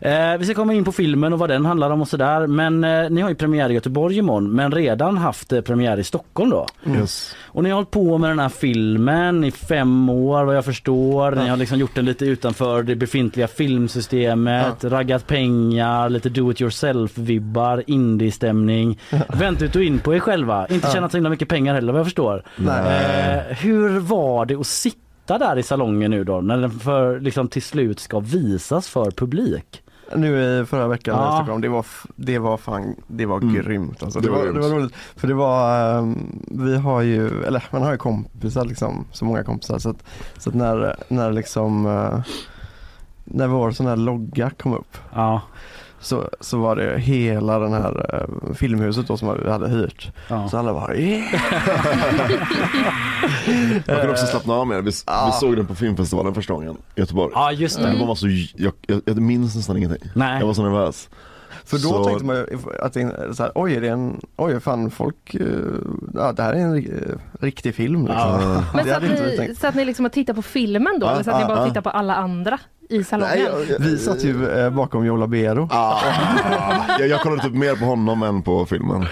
Eh, vi ska komma in på filmen och vad den handlar om och sådär. Men eh, ni har ju premiär i Göteborg imorgon men redan haft eh, premiär i Stockholm då. Yes. Och ni har hållit på med den här filmen i fem år vad jag förstår. Ni har liksom gjort den lite utanför det befintliga filmsystemet, raggat pengar, lite do it yourself-vibbar, indie-stämning. Vänt ut och in på er själva. Inte tjänat så himla mycket pengar heller vad jag förstår. Nej. Eh, hur var det att sitta där i salongen nu då när den för, liksom till slut ska visas för publik? Nu i förra veckan Ja. i Stockholm, det var, det var fan, det var Mm. grymt alltså. Det det, var det var roligt. För det var, ehm, vi har ju, eller man har ju kompisar liksom, så många kompisar så att, så att när, när liksom eh, när vår sån här logga kom upp Ja, så, så var det hela den här eh, filmhuset då som vi hade hyrt. ja. Så alla var yeah! Man kan också slappna av med det. Vi, Ja. vi såg den på filmfestivalen första gången i Göteborg. ja just det. Det var så, jag, jag, jag minns nästan ingenting. Nej. Jag var så nervös. För då Så- tänkte man ju att det är så här, oj är det en, oj fan folk, eh, ja det här är en eh, riktig film liksom. Ja. Men det så att, hade inte vi ni, tänkt. så att ni liksom har tittat på filmen då? Ja, eller så att ni bara ja. tittar på alla andra i salongen? Nej, jag, jag, Vi satt ju eh, bakom Joe Labero Ah, jag, jag kollade typ mer på honom än på filmen.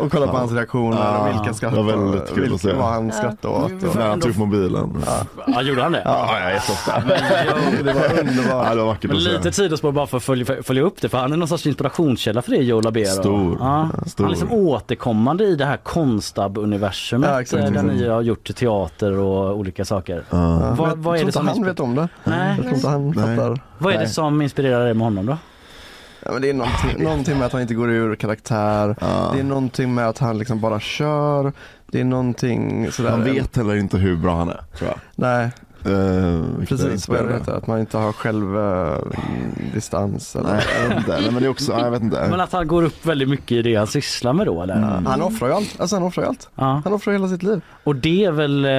och kollade på hans reaktioner Ja, och vilka skratt det var väldigt kul vilka, att se. vad han skrattade åt. Och, När han tog upp mobilen. Ja, Ja, gjorde han det? ja jag är så ofta. det var Ja, underbart. det var vackert Men att lite sidospår bara för att följa, följa upp det för han är någon sorts inspirationskälla för det Joe Labero. Stor. Ja. Stor. Han är liksom återkommande i det här konstab-universumet Ja, eh, där ni har gjort teater och olika saker. Ja. Vad, vad, är jag det tror inte som han vet om det. Nej. Jag tror inte han Nej. Fattar. vad är det Nej. som inspirerar dig med honom då? Ja, men det är någonting, någonting med att han inte går ur karaktär. Ja. Det är någonting med att han liksom bara kör. Det är någonting sådär. Han vet heller inte hur bra han är, tror jag. Nej, Uh, precis vad det heter. Att man inte har självdistans. eller Nej, jag vet inte. Nej, men det är också, nej, jag vet inte. Men att han går upp väldigt mycket i det han sysslar med då eller? Mm. Han offrar ju allt. Alltså han offrar ju allt. Ja. Han offrar hela sitt liv. Och det är väl eh,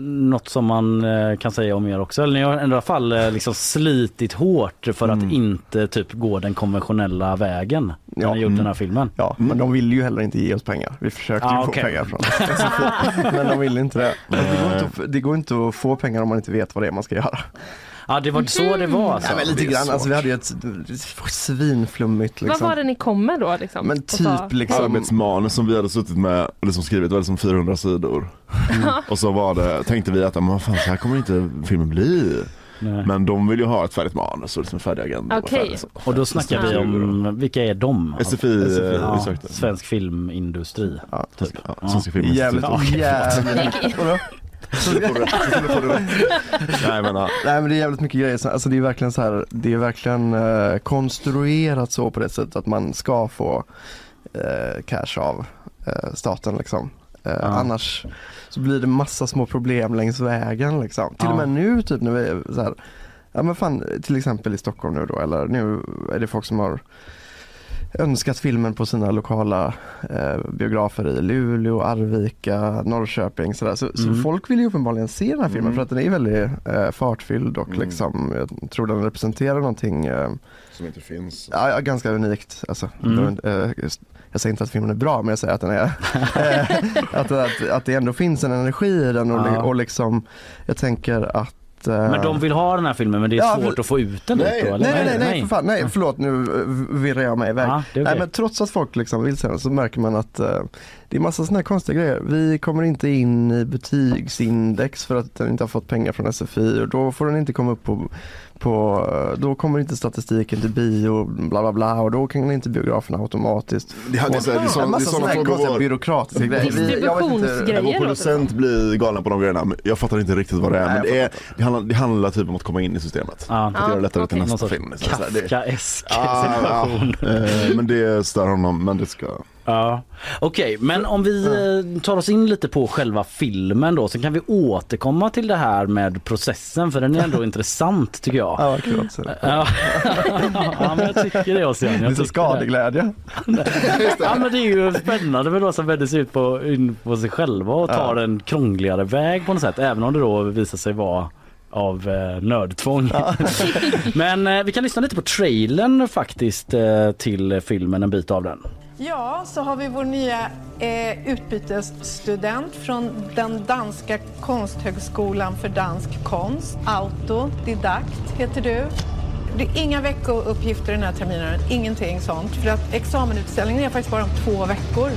något som man eh, kan säga om er också. Eller ni har i alla fall eh, liksom slitit hårt för att Mm. inte typ gå den konventionella vägen när Ja. ni gjort Mm. den här filmen. Ja, Mm. men de vill ju heller inte ge oss pengar. Vi försökte ju Ah, få pengar från SFI, men de vill inte det. Det går inte, att, det går inte att få pengar om man inte vet vad det är man ska göra. Ja det var så det var alltså. Ja, men lite grann, alltså, vi hade ju ett svinflummigt liksom. Vad var det ni kom med då? Liksom, Men och typ liksom, Arbetsmanus som vi hade suttit med och liksom skrivit, det var liksom 400 sidor. Och så var det, tänkte vi att men vad fan, så här kommer inte filmen bli. Nej. Men de vill ju ha ett färdigt manus och liksom en färdig agenda. och Okej. färdig så. Och då snackar vi om, vilka är de? SFI, SFI, Ja, svensk filmindustri. ja, Typ. Ja, Svenska filmen. jävligt, Ja, jävligt. Nej men ja. Nej men det är jävligt mycket grejer, Så- alltså det är verkligen så här, det är verkligen eh, konstruerat så på det sättet att man ska få eh, cash av eh, staten liksom. Eh, Ja. Annars så blir det massa små problem längs vägen liksom. Till och Ja. med nu typ när vi är så här, ja men fan till exempel i Stockholm nu då eller nu är det folk som har önskat filmen på sina lokala eh, biografer i Luleå, Arvika, Norrköping sådär. Så, Mm. så folk vill ju uppenbarligen se den här filmen Mm. för att den är väldigt eh, fartfylld och Mm. liksom, jag tror den representerar någonting eh, Som inte finns. ja, ganska unikt. Alltså, Mm. eh, jag säger inte att filmen är bra men jag säger att den är eh, att, att, att det ändå finns en energi i den och, Ja. och liksom jag tänker att eh, Men de vill ha den här filmen men det är Ja, svårt men- att få ut den Nej, dit då? Nej, nej, nej, nej, för fan, nej, förlåt nu virrar jag mig iväg. Ja, det är Nej men trots att folk liksom vill se den så märker man att eh, det är massa sådana här konstiga grejer. Vi kommer inte in i betygsindex för att den inte har fått pengar från SFI och då får den inte komma upp på, på då kommer inte statistiken till bio bla bla bla och då kan inte biograferna automatiskt Det, är- det, är så- det, är en så- det är sådana frågor konstiga byråkratiska grejer. Distributionsgrejer. Vår producent blir galen på de grejerna men jag fattar inte riktigt vad det är. Nej, Men det, är, det, handlar, det handlar typ om att komma in i systemet. Ja. Att göra det lättare till okej. nästa film. liksom. Så Kafkaesk Ah, ja, situation. eh, men det stör honom, men det ska... Ja. Okej, men om vi eh, tar oss in lite på själva filmen då så kan vi återkomma till det här med processen för den är ändå intressant tycker jag. Ja, kul se det. Ja, ja men jag tycker det Ossian. Jag Lite tycker det. skadeglädje. Ja men det är ju spännande med de som vänder sig ut på, in på sig själva och tar en krångligare väg på något sätt även om det då visar sig vara av eh, nödtvång. men eh, vi kan lyssna lite på trailern faktiskt eh, till filmen, en bit av den. Ja, så har vi vår nya eh, utbytesstudent från den danska konsthögskolan för dansk konst. Autodidakt heter du. Det är inga veckouppgifter den här terminen, ingenting sånt. För att examenutställningen är faktiskt bara om två veckor.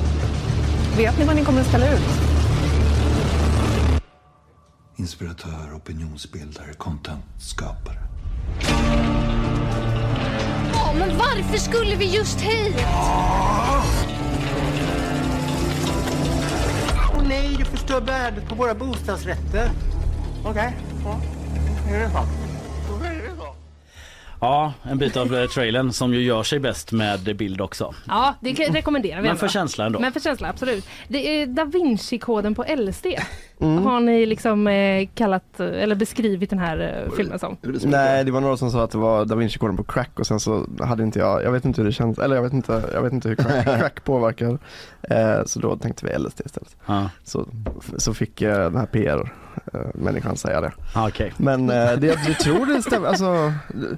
Vet ni vad ni kommer att ställa ut? Inspiratör, opinionsbildare, contentskapare. Men varför skulle vi just hit? Åh nej, du förstör värdet på våra bostadsrätter. Okej. Är det så? Ja, en bit av eh, trailern som ju gör sig bäst med bild också. Ja, det kan- rekommenderar vi. Men ändå. för känsla ändå. Men för känsla, absolut. Det är Da Vinci-koden på LSD. Mm. Har ni liksom eh, kallat eller beskrivit den här eh, filmen som? Nej det var några som sa att det var Da Vinci-koden på crack och sen så hade inte jag, jag vet inte hur det känns, eller jag vet inte, jag vet inte hur crack, crack påverkar. Eh, så då tänkte vi LSD istället. Ja. Så, så fick den här PR-människan säga det. Ja, Okej. Men eh, det, jag tror det stämmer, alltså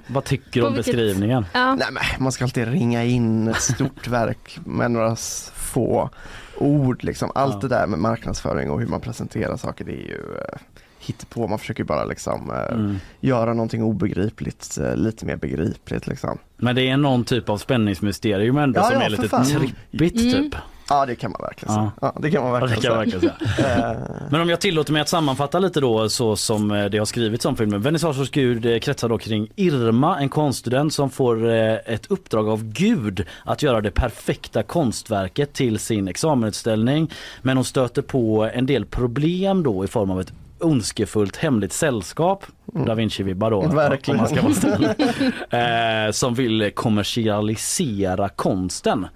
Vad tycker du om På beskrivningen? Ja. Nej men man ska alltid ringa in ett stort verk med några få ord liksom. Allt Ja. det där med marknadsföring och hur man presenterar saker det är ju eh, hittepå. Man försöker bara liksom eh, Mm. göra någonting obegripligt eh, lite mer begripligt liksom. Men det är någon typ av spänningsmysterium ändå Ja, som ja, är lite fan. trippigt Mm. typ. Ja det kan man verkligen Ja. säga. Ja, det kan man Ja, det verkligen kan säga. verkligen säga. Eh, Men om jag tillåter mig att sammanfatta lite då så som eh, det har skrivits om filmen. Vernissage hos Gud eh, kretsar då kring Irma, en konststudent som får ett uppdrag av Gud att göra det perfekta konstverket till sin examenutställning. Men hon stöter på en del problem då i form av ett ondskefullt hemligt sällskap, Da Vinci-vibbar då, Verkligen. om man ska vara snäll, eh, som vill kommersialisera konsten.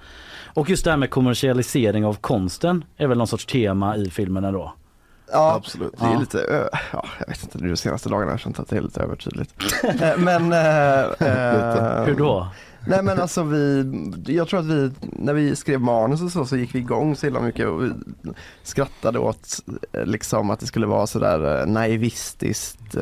Och just det här med kommersialisering av konsten är väl någon sorts tema i filmen ändå. Ja, Absolut. Det är Ja. lite, ja, jag vet inte, nu de senaste dagarna har jag känt att det är lite övertydligt. Eh, men... eh, Hur då? Nej men alltså vi, jag tror att vi, när vi skrev manus och så, så gick vi igång så himla mycket och vi skrattade åt liksom att det skulle vara sådär naivistiskt,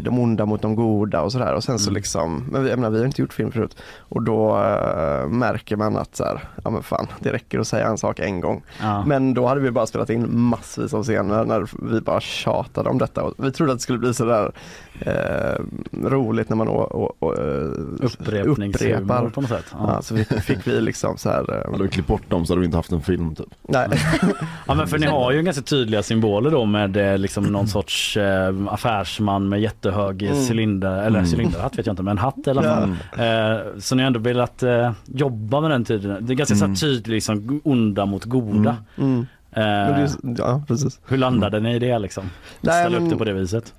de onda mot de goda och sådär och sen så Mm. liksom, men vi, jag menar, vi har inte gjort film förut och då eh, märker man att så här, ja men fan, det räcker att säga en sak en gång. Ja. Men då hade vi bara spelat in massvis av scener när vi bara tjatade om detta och vi trodde att det skulle bli sådär eh, roligt när man å, å, å, eh, upprepar. på något sätt. Ja. Ja, så vi, fick vi liksom så här, eh, Hade vi klippt bort dem så hade vi inte haft en film typ. nej. Ja men för ni har ju ganska tydliga symboler då med liksom någon sorts affärsman med jättehög Mm. cylinder, eller Mm. cylinderhatt vet jag inte men hatt i alla fall. Eh, så ni har ändå velat eh, jobba med den tiden. Det är ganska Mm. så tydligt liksom onda mot goda. Mm. Eh, det, är- ja, precis. hur landade ni i det liksom? Nej, Ställa upp det på det viset?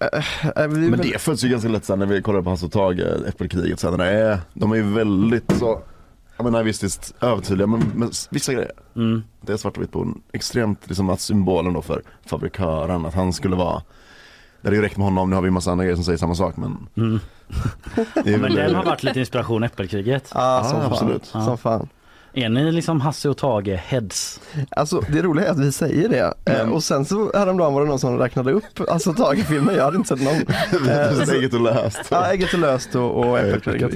Eh, vi, Men det följs ju ganska lätt sen när vi kollar på Hasse och Tage, Äppelkriget sen. Det är, de är ju väldigt så, jag menar visst övertydliga men, men vissa grejer. Mm. Det är svart och vitt på extremt liksom att symbolen då för fabrikören, att han skulle vara det hade ju räckt med honom, nu har vi en massa andra grejer som säger samma sak men Mm. det är Men den har varit lite inspiration Äppelkriget. ja, som Ja, fan. absolut. Ja. Som fan. Är ni liksom Hasse och Tage heads? Alltså det roliga är att vi säger det eh, Men- och sen så häromdagen var det någon som räknade upp alltså Tage-filmen, jag hade inte sett någon. Eh, så- är eget och löst. Ja, Eget och löst och, och. Äppelkriget.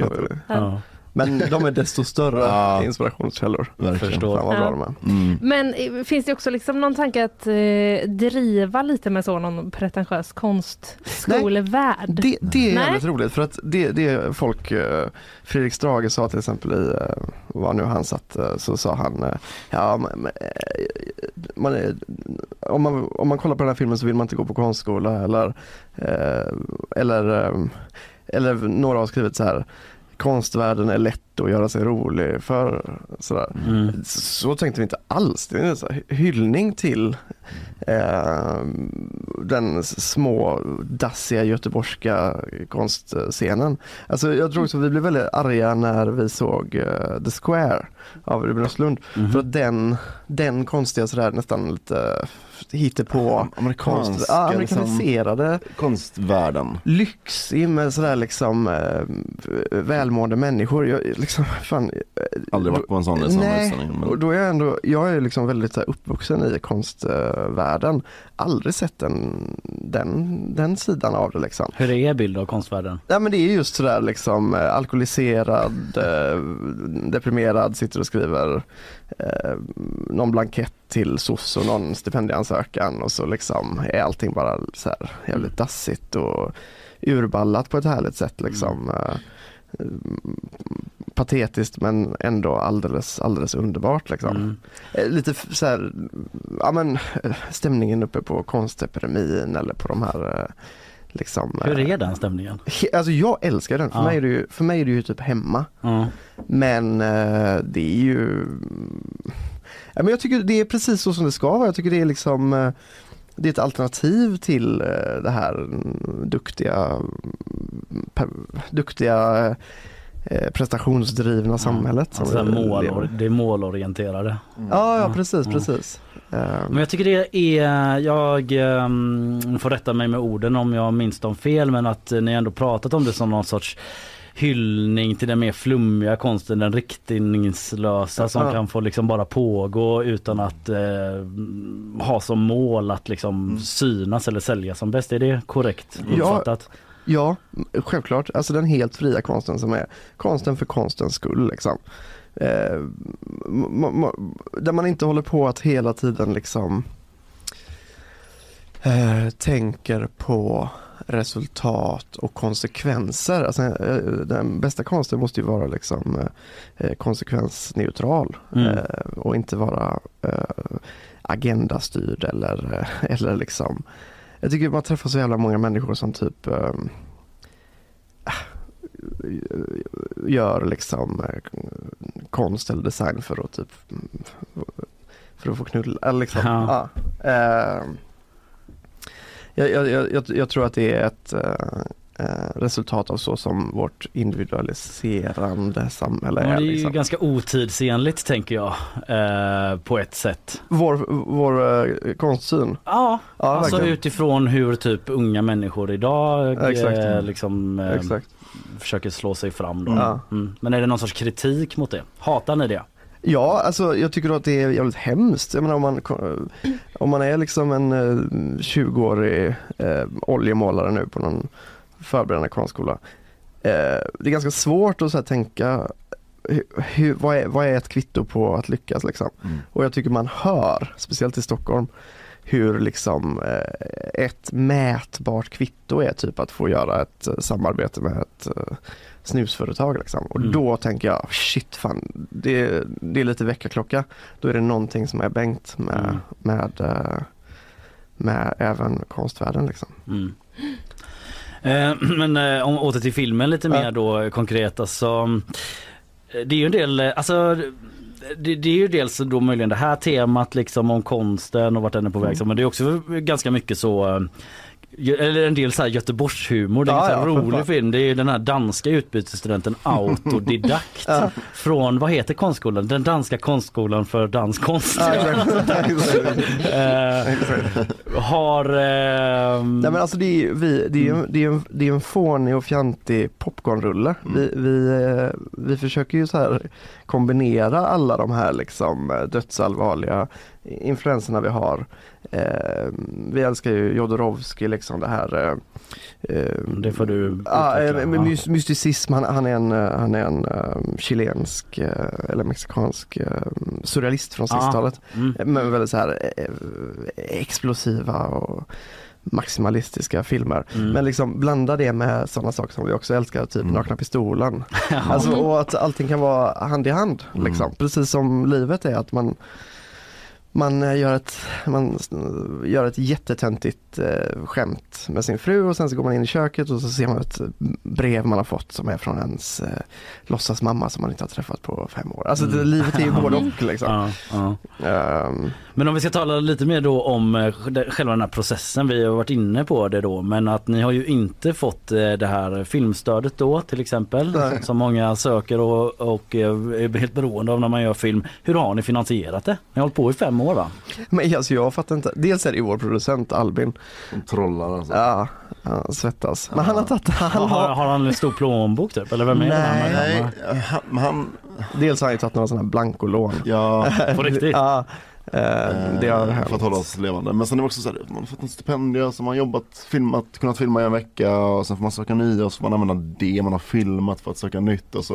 Ja. Men de är desto större Ja. inspirationskällor. Verkligen. Förstår. Fan vad bra Ja. de är. Mm. Men eh, finns det också liksom någon tanke att eh, driva lite med så någon pretentiös konstskolevärld? Det, det är Nej. jävligt roligt för att det, det är folk, eh, Fredrik Strage sa till exempel i, eh, vad nu han satt, eh, så sa han, eh, ja eh, man är, om, man, om man kollar på den här filmen så vill man inte gå på konstskola eller, eh, eller, eh, eller några har skrivit så här Konstvärlden är lätt att göra sig rolig för. Sådär. Mm. Så tänkte vi inte alls. Det är en så här hyllning till eh, den små dassiga göteborgska konstscenen. Alltså jag tror också vi blev väldigt arga när vi såg eh, The Square av Ruben Östlund. Mhm. För att den, den konstiga sådär nästan lite hittepå Amerikansk, konst, ja, liksom, amerikaniserade konstvärlden. lyxig med sådär liksom eh, välmående människor. Jag, liksom, fan, eh, Aldrig varit på en sån liksom, Nej, utställning. och Men, då är jag ändå, jag är liksom väldigt så här, uppvuxen i konstvärlden. Aldrig sett den, den, den sidan av det liksom. Hur är er bild av konstvärlden? Ja men det är just sådär liksom eh, alkoholiserad, eh, deprimerad, sitter och skriver eh, någon blankett till SOS och någon stipendieansökan och så liksom är allting bara så här jävligt dassigt och urballat på ett härligt sätt liksom. Eh, patetiskt men ändå alldeles, alldeles underbart liksom. Mm. Eh, Lite så här, ja men eh, stämningen uppe på konstepidemin eller på de här liksom Hur eh, är den stämningen? Alltså jag älskar den, för, Ja. mig, är det ju, för mig är det ju typ hemma. Ja. Men eh, det är ju ja, men Jag tycker det är precis så som det ska vara. Jag tycker det är liksom eh, det är ett alternativ till eh, det här mm, duktiga, mm, duktiga eh, prestationsdrivna samhället. Alltså mål, det är målorienterade. Ja, ja precis, Ja. precis. Eh, Men jag tycker det är, jag um, får rätta mig med orden om jag minns dem fel men att ni ändå pratat om det som någon sorts hyllning till den mer flummiga konsten, den riktningslösa som Ja. kan få liksom bara pågå utan att eh, ha som mål att liksom synas eller säljas som bäst. Är det korrekt Ja. uppfattat? Ja, självklart. Alltså den helt fria konsten som är konsten för konstens skull. Liksom. Eh, där man inte håller på att hela tiden liksom eh, tänker på resultat och konsekvenser. Alltså, eh, den bästa konsten måste ju vara liksom, eh, konsekvensneutral Mm. eh, och inte vara eh, agendastyrd eller, eh, eller liksom jag tycker man träffar så jävla många människor som typ gör liksom eh, konst eller design för att typ för att få knulla. Eller liksom, Ja. ja. Ehm, jag, jag, jag, jag, tror att det är ett eh, eh, resultat av så som vårt individualiserande samhälle är. det är ju Liksom. ganska otidsenligt tänker jag eh, på ett sätt. Vår, vår eh, konstsyn. Ja, Ja, alltså verkligen. utifrån hur typ unga människor idag exakt. eh, liksom eh, Exakt. Försöker slå sig fram då. Ja. Mm. Men är det någon sorts kritik mot det? Hatar ni det? Ja, alltså jag tycker att det är jävligt hemskt. Jag menar om man, om man är liksom en eh, 20-årig eh, oljemålare nu på någon förberedande konstskola. Eh, det är ganska svårt att så här, tänka hur, hur, vad, är, vad är ett kvitto på att lyckas liksom? Mm. Och jag tycker man hör, speciellt i Stockholm, hur liksom eh, ett mätbart kvitto är typ att få göra ett eh, samarbete med ett eh, snusföretag liksom. Och Mm. då tänker jag, shit fan, det, det är lite väckarklocka. Då är det någonting som är bänkt med, Mm. med, eh, med även konstvärlden liksom. Mm. Eh, men eh, om åter till filmen lite Ja. mer då konkret alltså. Det är ju en del, alltså det, det är ju dels då möjligen det här temat liksom om konsten och vart den är på väg. Mm. Men det är också ganska mycket så eh, eller en del så här Göteborgshumor. Det är en Ja, ganska ja, rolig film. Det är den här danska utbytesstudenten Autodidakt Ja. från, vad heter konstskolan? Den danska konstskolan för danskonst. Ja, exakt. Eh, har... ehm, Nej men alltså det är vi, det är, ju- det är, en, det är en fånig och fjantig popcornrulle. Vi, vi, eh, vi försöker ju så här kombinera alla de här liksom eh, dödsallvarliga influenserna vi har. Eh, vi älskar ju Jodorowsky liksom det här eh, eh, Det får du utveckla. eh, my- mysticism, han, han är en, eh, han är en eh, chilensk eller mexikansk eh, surrealist från Ah. 60-talet. Mm. Men väldigt så här explosiva och maximalistiska filmer. Mm. Men liksom blanda det med sådana saker som vi också älskar, typ Mm. Nakna Pistolen. Alltså, och att allting kan vara hand i hand. Liksom. Mm. Precis som livet är att man man eh, gör ett, man gör ett jättetöntigt eh, skämt med sin fru och sen så går man in i köket och så ser man ett brev man har fått som är från ens eh, låtsasmamma som man inte har träffat på fem år. Alltså det, Mm. livet är ju både och liksom. Ja, ja. Ehm, Men om vi ska tala lite mer då om eh, själva den här processen. Vi har varit inne på det då men att ni har ju inte fått eh, det här filmstödet då till exempel Nej. som många söker och, och är helt beroende av när man gör film. Hur har ni finansierat det? Ni har hållit på i fem år va? men alltså jag fattar inte. Dels är det ju vår producent Albin. De trollar alltså. Ja, han svettas. Men han har tagit, han Har, har, har han en stor plånbok typ? Eller vem är det? Nej. här? Nej, han, han, dels har han ju tagit några sådana här blankolån. ja, På riktigt? Ja, eh, det har eh, hänt. för att hålla oss levande. Men sen är det också så här, man har fått en stipendium, så man har jobbat, filmat, kunnat filma i en vecka och sen får man söka nya och så får man använda det man har filmat för att söka nytt och så.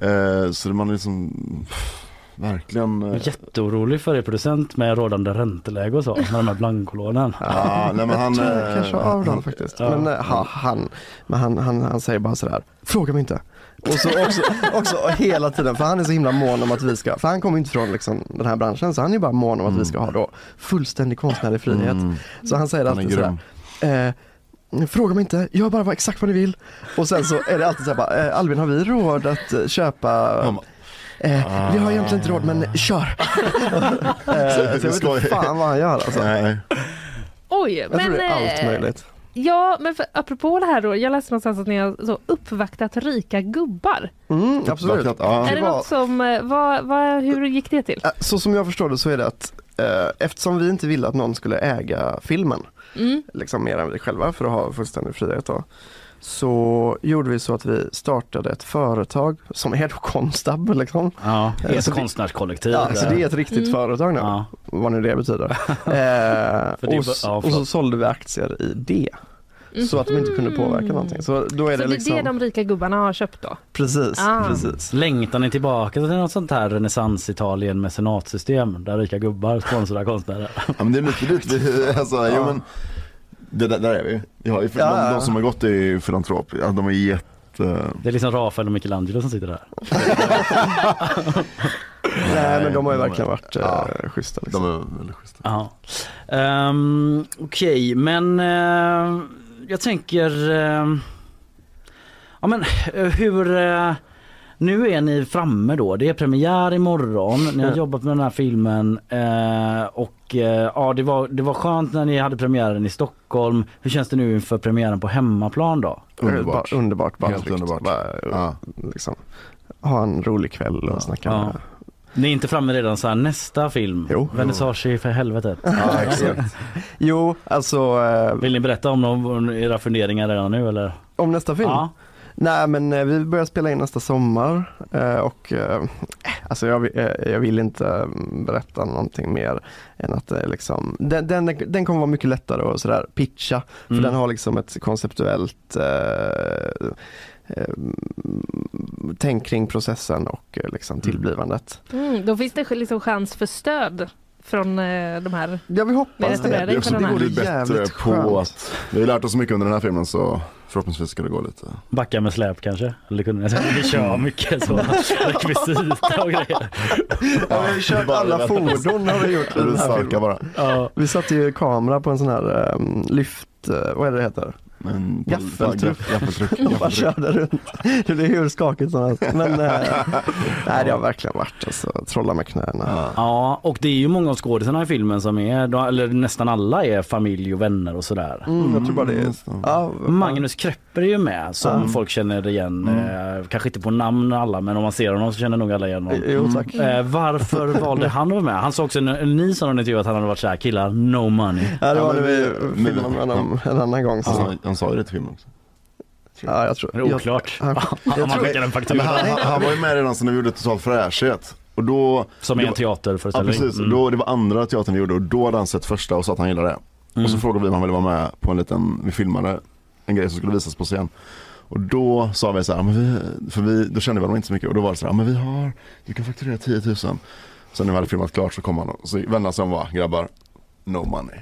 Eh, så man är liksom pff, verkligen Jag eh, jätteorolig för er producent med rådande ränteläge och så med de här blankolånen. Ja, nej men han Jag tror eh, kanske av dem faktiskt. Ja. Men, eh, ha, han, men han, han, han säger bara sådär, fråga mig inte. Och så också, också hela tiden, för han är så himla mån om att vi ska, för han kommer inte från liksom, den här branschen, så han är bara mån om att vi ska ha då fullständig konstnärlig frihet. Mm. Så han säger Han alltid sådär, eh, fråga mig inte, gör bara exakt vad ni vill. Och sen så är det alltid såhär bara, eh, Albin har vi råd att köpa Eh, vi har egentligen inte råd men kör! eh, så jag vet inte fan vad han gör alltså. Nej. Oj, Jag men, tror det är allt eh, möjligt. Ja, men för, apropå det här då. Jag läste någonstans att ni har så uppvaktat rika gubbar. Mm, absolut. Uppvaktat, ja. Är det något som, vad, vad, hur gick det till? Så som jag förstår det så är det att eh, eftersom vi inte ville att någon skulle äga filmen, Mm. liksom mer än vi själva för att ha fullständig frihet då, så gjorde vi så att vi startade ett företag som är då Konstab. Liksom. Ja, Eh, ett så det- konstnärskollektiv. Ja, så det är ett riktigt Mm. företag nu, Ja. vad nu det betyder. Eh, För det- och, ja, och så sålde vi aktier i det. Så att de inte kunde påverka någonting. Så då är Så det det liksom, är det de rika gubbarna har köpt då? precis, Ah. precis. Längtar ni tillbaka till något sånt här renässans-Italien mecenatsystem där rika gubbar sponsrar konstnärer? Ja men det är lite dit vi, alltså, jo men det, där, där är vi. Ju, för Ja, de, ja. de som har gått är filantrop, ja, de är jätte Det är liksom Rafael och Michelangelo som sitter där. Nej men de har ju de är- verkligen varit ja. eh, schyssta. Liksom. De är väldigt schyssta. Ja. Um, Okej, men eh, jag tänker... eh, ja men eh, hur... nu är ni framme då. Det är premiär imorgon. Ni har Ja. jobbat med den här filmen eh, och eh, ja det var, det var skönt när ni hade premiären i Stockholm. Hur känns det nu inför premiären på hemmaplan då? Underbart. Underbart, bara Helt tryggt. underbart. Bara, Ja. liksom, ha en rolig kväll och snacka Ja. Ni är inte framme redan så här nästa film? Jo. Vernissage i för helvetet. Ja exakt. Jo, alltså eh, Vill ni berätta om, någon- om era funderingar redan nu eller? om nästa film? Ja. Nej men eh, vi börjar spela in nästa sommar eh, och eh, alltså jag, vill- jag vill inte mm, berätta någonting mer än att det liksom, den, den, den kommer vara mycket lättare att sådär pitcha för Mm. den har liksom ett konceptuellt eh, tänk kring processen och liksom tillblivandet. Mm, då finns det liksom chans för stöd från eh, de här. Ja vi hoppas det det. är Det är också Det vore bättre jävligt på skönt. att, vi har lärt oss så mycket under den här filmen så förhoppningsvis ska det gå lite. Backa med släp kanske? Eller kunde ni säga vi kör mycket så rekvisita och grejer? Ja, vi har kört alla fordon har vi gjort i den här filmen. bara. Ja. Vi satte ju kamera på en sån här um, lyft, eh, vad är det det heter? Men, Gaffeltruck. Gaffeltruck. Och bara körde runt. Det blev hur skakigt som helst. Men eh, nej, det har verkligen varit alltså, trolla med knäna. Ja. ja, och det är ju många av skådisarna i filmen som är, eller nästan alla är familj och vänner och sådär. Mm, jag tror bara det är... det. Ja, Magnus Krepper är ju med som Mm. folk känner igen, eh, kanske inte på namn alla men om man ser honom så känner nog alla igen honom. Jo tack. Eh, varför valde han att vara med? Han sa också, ni sa i en intervju att han hade varit såhär, killar no money. Ja, det Ja, var det vi filmade med honom en annan gång. Så. Han, han sa ju det till filmen också. Ja, jag tror... Det är oklart. Jag, Om jag man tror, skickar en Men faktura. han, han, han var ju med redan sen när vi gjorde Total fräschhet. Och då, Som är en var- Ja teaterföreställning. precis, Mm. då, det var andra teatern vi gjorde och då hade han sett första och sa att han gillade det. Och så Mm. frågade vi om han ville vara med på en liten, vi filmade en grej som skulle visas på scen. Och då sa vi så här, men vi, för vi, då kände vi honom inte så mycket och då var det så här, men vi har, du kan fakturera 10 000. Sen när vi hade filmat klart så kom han och så vände han sig om och bara, grabbar, no money.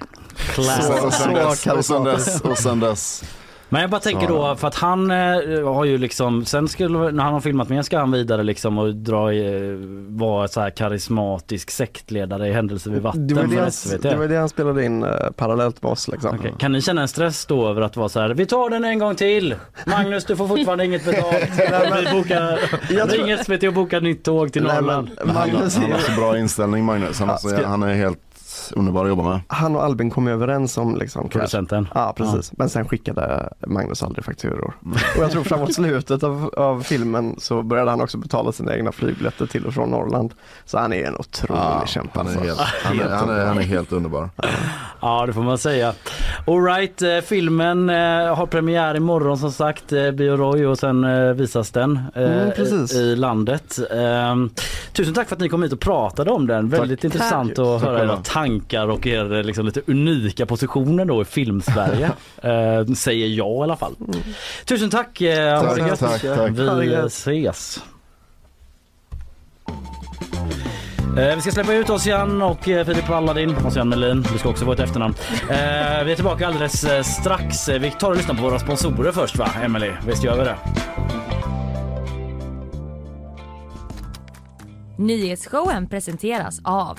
Och sen, så dess, och sen dess, och sen dess, Men jag bara tänker Så- då för att han eh, har ju liksom, sen skulle, när han har filmat med ska han vidare liksom och dra, eh, vara så här karismatisk sektledare i Händelser vid vatten det, var det, för han, SVT. det var det han spelade in eh, parallellt med oss liksom. Okej, Kan ni känna en stress då över att vara så här, vi tar den en gång till. Magnus du får fortfarande inget betalt. vi bokar, Jag tror- ring SVT och bokar nytt tåg till Norrland. han, Magnus är han har så bra inställning Magnus, han, Ja, alltså, ska- han är helt underbar att jobba med. han och Albin kom ju överens om liksom. Producenten. Ja precis, men sen skickade Magnus aldrig fakturor. Och jag tror framåt slutet av, av filmen så började han också betala sina egna flygbiljetter till och från Norrland. Så han är en otrolig Ja, kämpe. han, är alltså. helt, han, är, han, är, han är helt underbar. Ja det får man säga. Alright, eh, filmen eh, har premiär imorgon som sagt, eh, Bio Roy och sen eh, visas den eh, Mm, i, landet. Ehm, tusen tack för att ni kom hit och pratade om den. Väldigt intressant Tack. att Tack höra era själva. Tankar och er eh, liksom, lite unika positioner då i filmsverige. eh, säger jag i alla fall. Tusen tack, eh, Tack, tack, tack. Vi ses. Eh, vi ska släppa ut Ossian och eh, Filip Paladin. Ossian Melin, du ska också få ett efternamn. Vi är tillbaka alldeles strax. Vi tar och lyssnar på våra sponsorer först va, Emily? Visst gör vi det? Nyhetsshowen presenteras av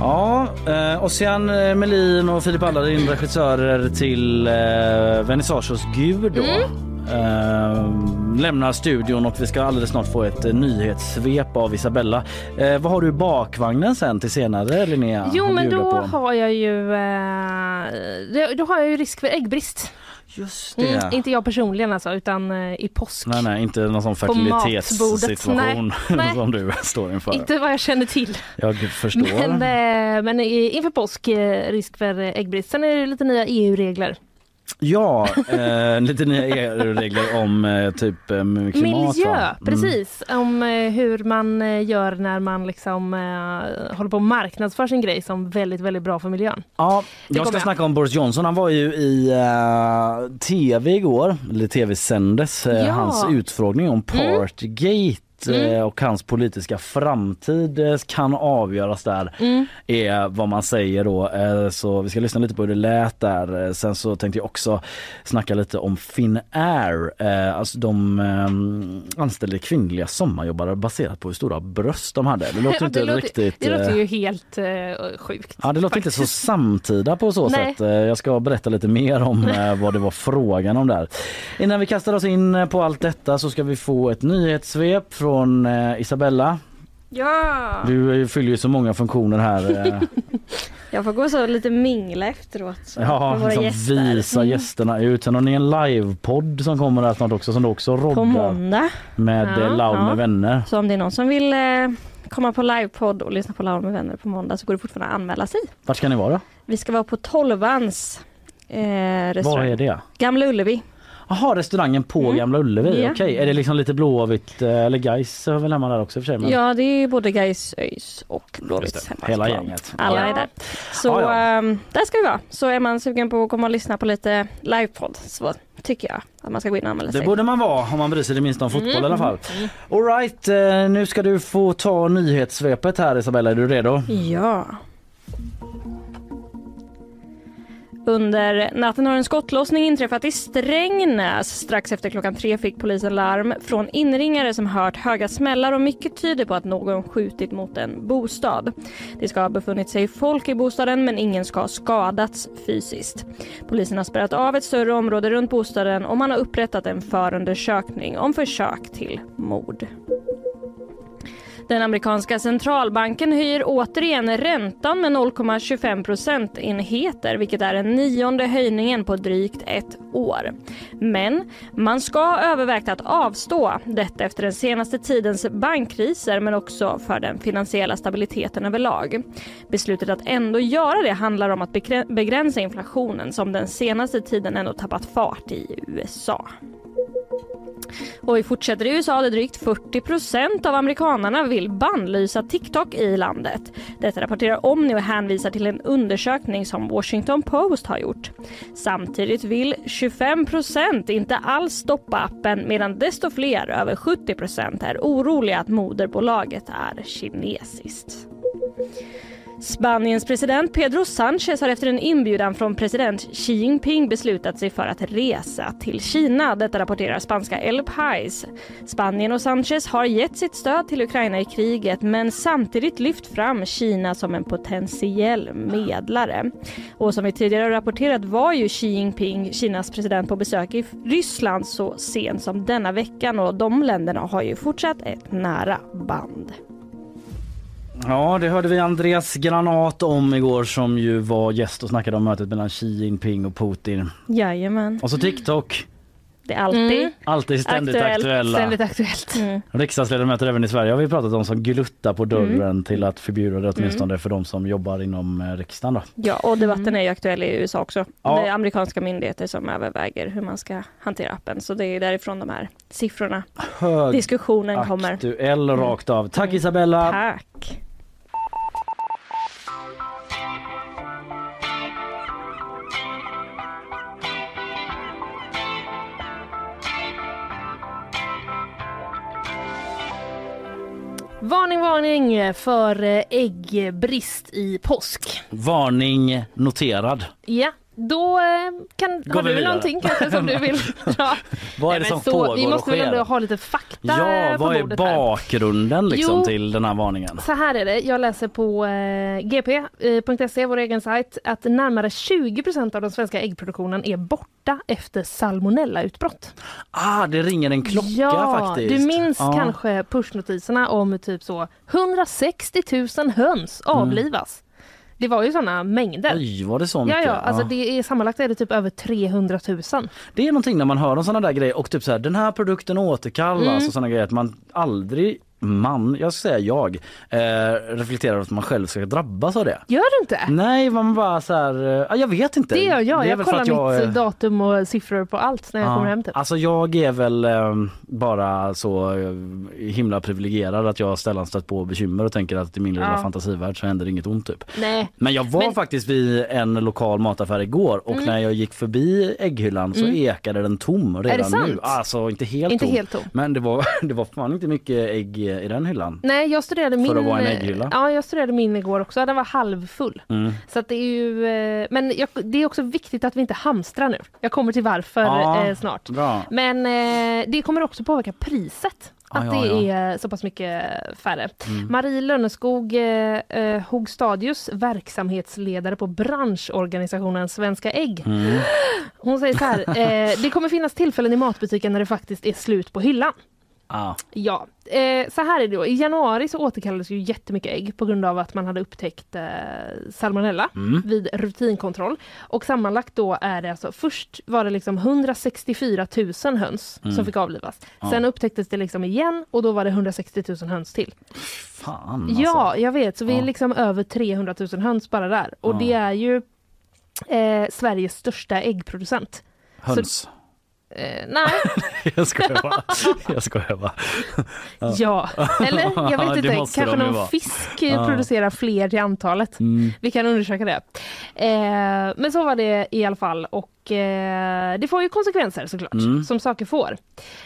Ja, eh, Ossian Melin och Filip Allarin regissörer till eh, Vernissages Gud då. Eh, lämnar studion och vi ska alldeles snart få ett eh, nyhetssvep av Isabella. Eh, vad har du i bakvagnen sen till senare Linnea? Jo men då på? har jag ju eh, då- då har jag ju risk för äggbrist. Just det. Mm, inte jag personligen alltså utan eh, i påsk. Nej, nej, inte någon sån fertilitetssituation som du står inför. Inte vad jag känner till. Jag förstår. Men, eh, men inför påsk eh, risk för äggbrist. Sen är det lite nya EU-regler. Ja, eh, lite nya EU-regler om eh, typ eh, klimat. Miljö? Mm. precis. Om eh, hur man eh, gör när man liksom eh, håller på och marknadsför sin grej som väldigt, väldigt bra för miljön. Ja, Det jag ska jag. snacka om Boris Johnson. Han var ju i eh, tv igår, eller tv sändes, eh, Ja. Mm. hans utfrågning om Partygate. Eh, och hans politiska framtid eh, kan avgöras där Mm. är vad man säger då. Eh, Så vi ska lyssna lite på hur det lät där. Sen så tänkte jag också snacka lite om Finnair. Alltså de anställde kvinnliga sommarjobbare baserat på hur stora bröst de hade. Det låter inte det låter, riktigt... Det låter ju helt eh, sjukt. Ja, det låter inte så samtida på så Nej. sätt. Jag ska berätta lite mer om vad det var frågan om där. Innan vi kastar oss in på allt detta så ska vi få ett nyhetssvep från eh, Isabella. Ja! Du eh, fyller ju så många funktioner här. eh, Jag får gå så lite mingla efteråt. Så, Ja, med våra liksom gäster. visa Mm. gästerna ut. Sen har ni en livepodd som kommer här snart också som du också På roddar måndag. med Ja, ja, Loud ja. med vänner. Så om det är någon som vill eh, komma på livepodd och lyssna på Laura med vänner på måndag så går det fortfarande att anmäla sig. Vart ska ni vara? Vi ska vara på Tolvans eh, Var restaurang. är det? Gamla Ullevi. Jaha, restaurangen på Mm. Gamla Ullevi. Ja. Okej, är det liksom lite blåvitt eh, eller Gais har väl hemma där också för sig? men- Ja, det är både Gais, ÖIS och det, hemma hela gänget. Alla Ja. är där. Så Ja, ja. ehm, där ska vi vara. Så är man sugen på att komma och lyssna på lite livepodd så tycker jag att man ska gå in och anmäla Det sig. borde man vara om man bryr sig det minsta om fotboll Mm. i alla fall. All right, eh, nu ska du få ta nyhetssvepet här Isabella, är du redo? Ja. Under natten har en skottlossning inträffat i Strängnäs. Strax efter klockan tre fick polisen larm från inringare som hört höga smällar och mycket tyder på att någon skjutit mot en bostad. Det ska ha befunnit sig folk i bostaden men ingen ska ha skadats fysiskt. Polisen har spärrat av ett större område runt bostaden och man har upprättat en förundersökning om försök till mord. Den amerikanska centralbanken höjer återigen räntan med 0,25 procentenheter vilket är den nionde höjningen på drygt ett år. Men man ska ha övervägt att avstå, detta efter den senaste tidens bankkriser men också för den finansiella stabiliteten överlag. Beslutet att ändå göra det handlar om att begränsa inflationen som den senaste tiden ändå tappat fart i USA. Och vi fortsätter i USA där drygt 40% av amerikanarna vill bannlysa TikTok i landet. Detta rapporterar Omni och hänvisar till en undersökning som Washington Post har gjort. Samtidigt vill 25% inte alls stoppa appen medan desto fler, över 70% är oroliga att moderbolaget är kinesiskt. Spaniens president Pedro Sánchez har efter en inbjudan från president Xi Jinping beslutat sig för att resa till Kina. Detta rapporterar spanska El Pais. Spanien och Sánchez har gett sitt stöd till Ukraina i kriget men samtidigt lyft fram Kina som en potentiell medlare. Och som vi tidigare rapporterat var ju Xi Jinping, Kinas president, på besök i Ryssland så sent som denna veckan och de länderna har ju fortsatt ett nära band. Ja, det hörde vi Andreas Granat om igår som ju var gäst och snackade om mötet mellan Xi Jinping och Putin. Jajamän. Och så TikTok, Det är alltid Mm. alltid ständigt Aktuellt, aktuella. Ständigt aktuellt. Mm. Riksdagsledamöter även i Sverige har vi pratat om som gluttar på dörren Mm. till att förbjuda det åtminstone för de som jobbar inom eh, riksdagen. Då. Ja, och debatten är ju aktuell i USA också. Ja. Det är amerikanska myndigheter som överväger hur man ska hantera appen. Så det är därifrån de här siffrorna, Hög diskussionen kommer. aktuell rakt av. Tack Isabella! Tack! Varning, varning för eh, äggbrist i påsk. Varning noterad. Ja, Då eh, kan, Går har vi du vidare? någonting kanske som du vill dra? Vad är det som så, pågår Vi måste väl ändå ha lite fakta Ja, på vad är bordet här. bakgrunden liksom Jo. till den här varningen? Så här är det, jag läser på eh, gp.se, vår egen sajt, att närmare 20% av den svenska äggproduktionen är borta efter salmonellautbrott. Ah, det ringer en klocka ja, faktiskt. du minns Ja. kanske pushnotiserna om typ så 160 000 höns avlivas. Det var ju sådana mängder. Oj, var det så Ja, mycket? ja, alltså det är, sammanlagt är det typ över 300 000. Det är någonting när man hör om sådana där grejer och typ så här, den här produkten återkallas Mm. och sådana grejer att man aldrig man, jag ska säga jag, eh, reflekterar att man själv ska drabbas av det. Gör du inte? Nej, man bara så här, eh, ja, jag vet inte. Det gör jag. är Jag kollar jag, mitt datum och siffror på allt när jag Ja, kommer hem. Typ. Alltså jag är väl eh, bara så eh, himla privilegierad att jag sällan stött på bekymmer och tänker att i min lilla Ja. fantasivärld så händer inget ont typ. Nej. Men jag var Men- faktiskt vid en lokal mataffär igår och Mm. när jag gick förbi ägghyllan så Mm. ekade den tom redan det sant? nu. Alltså inte helt Inte tom. helt tom. Men det var, det var fan inte mycket ägg i den hyllan. Nej, jag studerade min... För att vara en ägghylla? Ja, jag studerade min igår också. Den var halvfull. Mm. Så att det är ju... eh, Men jag, det är också viktigt att vi inte hamstrar nu. Jag kommer till varför Ja, eh, snart. Bra. Men eh, det kommer också påverka priset. Ja, Att ja, det ja. är så pass mycket färre. Mm. Marie Lönneskog eh, eh, Hogstadius, verksamhetsledare på branschorganisationen Svenska Ägg. Mm. Hon säger så här, eh, det kommer finnas tillfällen i matbutiken när det faktiskt är slut på hyllan. Ah. Ja, eh, så här är det då. I januari så återkallades ju jättemycket ägg på grund av att man hade upptäckt eh, salmonella Mm. vid rutinkontroll. Och sammanlagt då är det alltså, först var det liksom 164 000 höns Mm. som fick avlivas. Ja. Sen upptäcktes det liksom igen och då var det 160 000 höns till. Fan alltså. Ja, jag vet. Så vi är liksom över 300 000 höns bara där. Och det är ju eh, Sveriges största äggproducent. Höns. Så, eh, nej, jag skojar bara. Jag skojar bara. Ja, eller jag vet inte, kanske någon vara. fisk Ja. producerar fler till antalet. Mm. Vi kan undersöka det. Eh, men så var det i alla fall och eh, det får ju konsekvenser såklart, Mm. som saker får.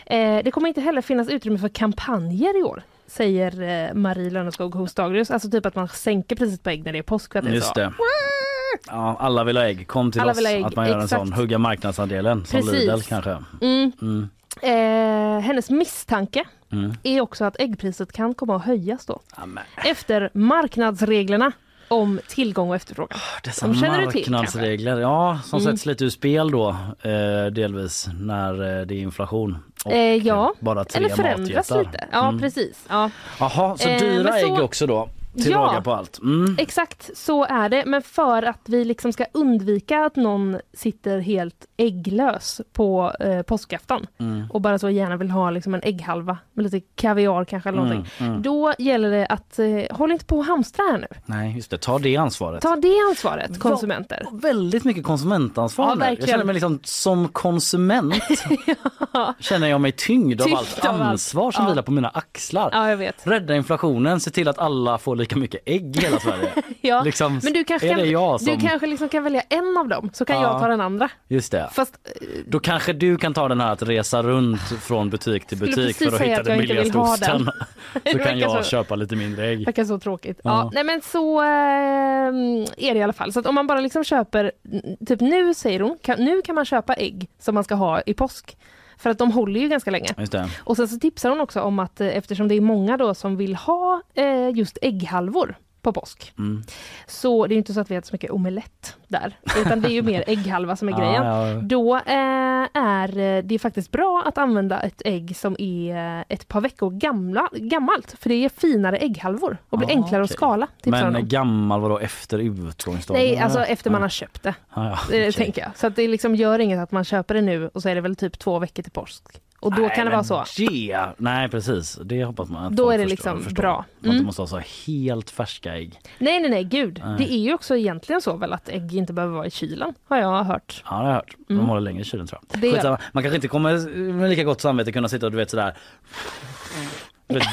Eh, det kommer inte heller finnas utrymme för kampanjer i år, säger eh, Marie Lönneskog hos Dagrius. Alltså typ att man sänker priset på ägg när det är påsk. för Att det är Just så. det. Ja, alla vill ha ägg. Kom till Alla oss ägg, att man gör en exakt. sån. Hugga marknadsandelen som Precis. Lidl kanske. Mm. Mm. Eh, hennes misstanke Mm. är också att äggpriset kan komma att höjas då. Amen. Efter marknadsreglerna om tillgång och efterfrågan. Dessa De känner du till marknadsregler, ja, som Mm. sätts lite ur spel då eh, delvis när eh, det är inflation. Och Eh, ja, bara tre eller förändras matjättar. lite. Ja, Mm. precis. Ja. Jaha, så Eh, dyra men så- ägg också då? Till Ja. på allt. Mm. Exakt så är det, men för att vi liksom ska undvika att någon sitter helt ägglös på eh, påskafton Mm. och bara så gärna vill ha liksom en ägghalva med lite kaviar kanske eller Mm, mm. Då gäller det att eh, håll inte på och hamstra här nu. Nej, just det. Ta det ansvaret. Ta det ansvaret, konsumenter. Väldigt mycket konsumentansvar Ja. Jag känner mig liksom som konsument känner jag mig tyngd av Tyngd allt av allt. ansvar som Ja. vilar på mina axlar. Ja, jag vet. Rädda inflationen, se till att alla får lika mycket ägg i hela Sverige. Ja, Liksom, men du kanske, kan, det som... du kanske liksom kan välja en av dem, så kan Ja. jag ta den andra. Just det. Fast eh, Då kanske du kan ta den här att resa runt från butik till butik för att hitta den billigaste osten. Så Det kan jag så. köpa lite mindre ägg. verkar så tråkigt. Ja. Ja. nej men så eh, är det i alla fall. Så att om man bara liksom köper, typ nu säger hon, kan, nu kan man köpa ägg som man ska ha i påsk. För att de håller ju ganska länge. Och sen så tipsar hon också om att eh, eftersom det är många då som vill ha eh, just ägghalvor på påsk. Mm. Så det är inte så att vi äter så mycket omelett där, utan det är ju mer ägghalva som är Ja, grejen. ja. Då eh, är eh, det faktiskt bra att använda ett ägg som är eh, ett par veckor gamla, gammalt, för det är finare ägghalvor och blir Ah, enklare att okej. skala. Men om. gammal vadå efter utgångsdagen? Nej, alltså efter man Ja. har köpt det. Ja, ja, Eh, okej. Tänker jag. Så att det liksom gör inget att man köper det nu och så är det väl typ två veckor till påsk. Och då Nej, kan det vara så. Det, nej precis, det hoppas man att Då är det förstår- liksom förstår. bra. Man inte Mm. måste ha så helt färska ägg. Nej, nej, nej, gud. Nej. Det är ju också egentligen så väl att ägg inte behöver vara i kylen, har jag hört. Ja det har jag hört. De Mm. håller längre i kylen tror jag. Det Skitsamma. Man kanske inte kommer med lika gott samvete kunna sitta och du vet sådär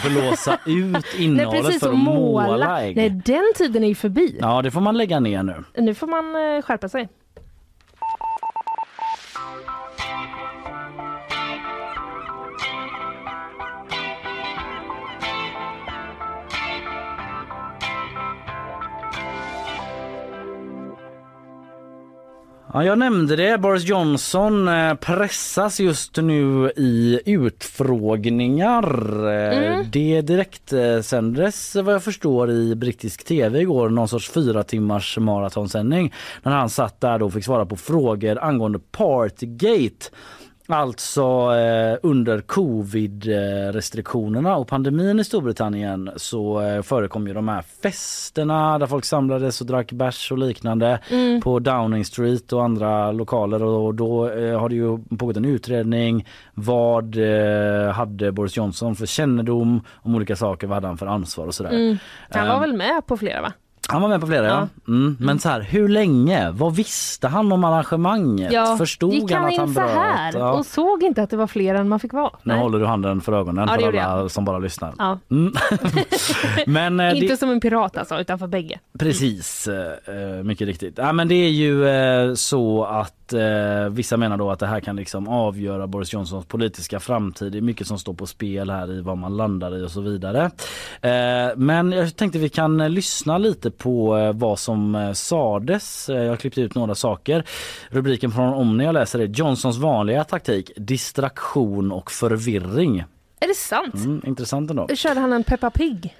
blåsa ut Nej, innehållet precis, för att måla, måla. ägg. Nej, den tiden är ju förbi. Ja det får man lägga ner nu. Nu får man eh, skärpa sig. Ja, jag nämnde det. Boris Johnson eh, pressas just nu i utfrågningar. Eh, Mm. Det direkt eh, sändes vad jag förstår i brittisk tv igår, någon sorts fyra timmars maratonsändning. När han satt där och fick svara på frågor angående Partygate. Alltså eh, under covid-restriktionerna och pandemin i Storbritannien så eh, förekom ju de här festerna där folk samlades och drack bärs och liknande Mm. på Downing Street och andra lokaler och då eh, har det ju pågått en utredning. Vad eh, hade Boris Johnson för kännedom om olika saker? Vad hade han för ansvar och sådär? Mm. Han var Eh, väl med på flera va? Han var med på flera ja. Mm. Men så här, hur länge? Vad visste han om arrangemanget? Förstod gick han han att han bröt? här Ja. och såg inte att det var fler än man fick vara? Nu Nej. håller du handen för ögonen Ja, för alla som bara lyssnar. Ja. Mm. men eh, Inte det, som en pirat alltså, utan för bägge. precis, eh, mycket riktigt. Ja, men det är ju så att vissa menar då att det här kan liksom avgöra Boris Johnsons politiska framtid. Det är mycket som står på spel här i vad man landar i och så vidare. Men jag tänkte vi kan lyssna lite på eh, vad som eh, sades. Eh, jag har klippt ut några saker. Rubriken från Omni jag läser är Johnsons vanliga taktik, distraktion och förvirring. Är det sant? Mm, intressant ändå. Körde han en Peppa Pig?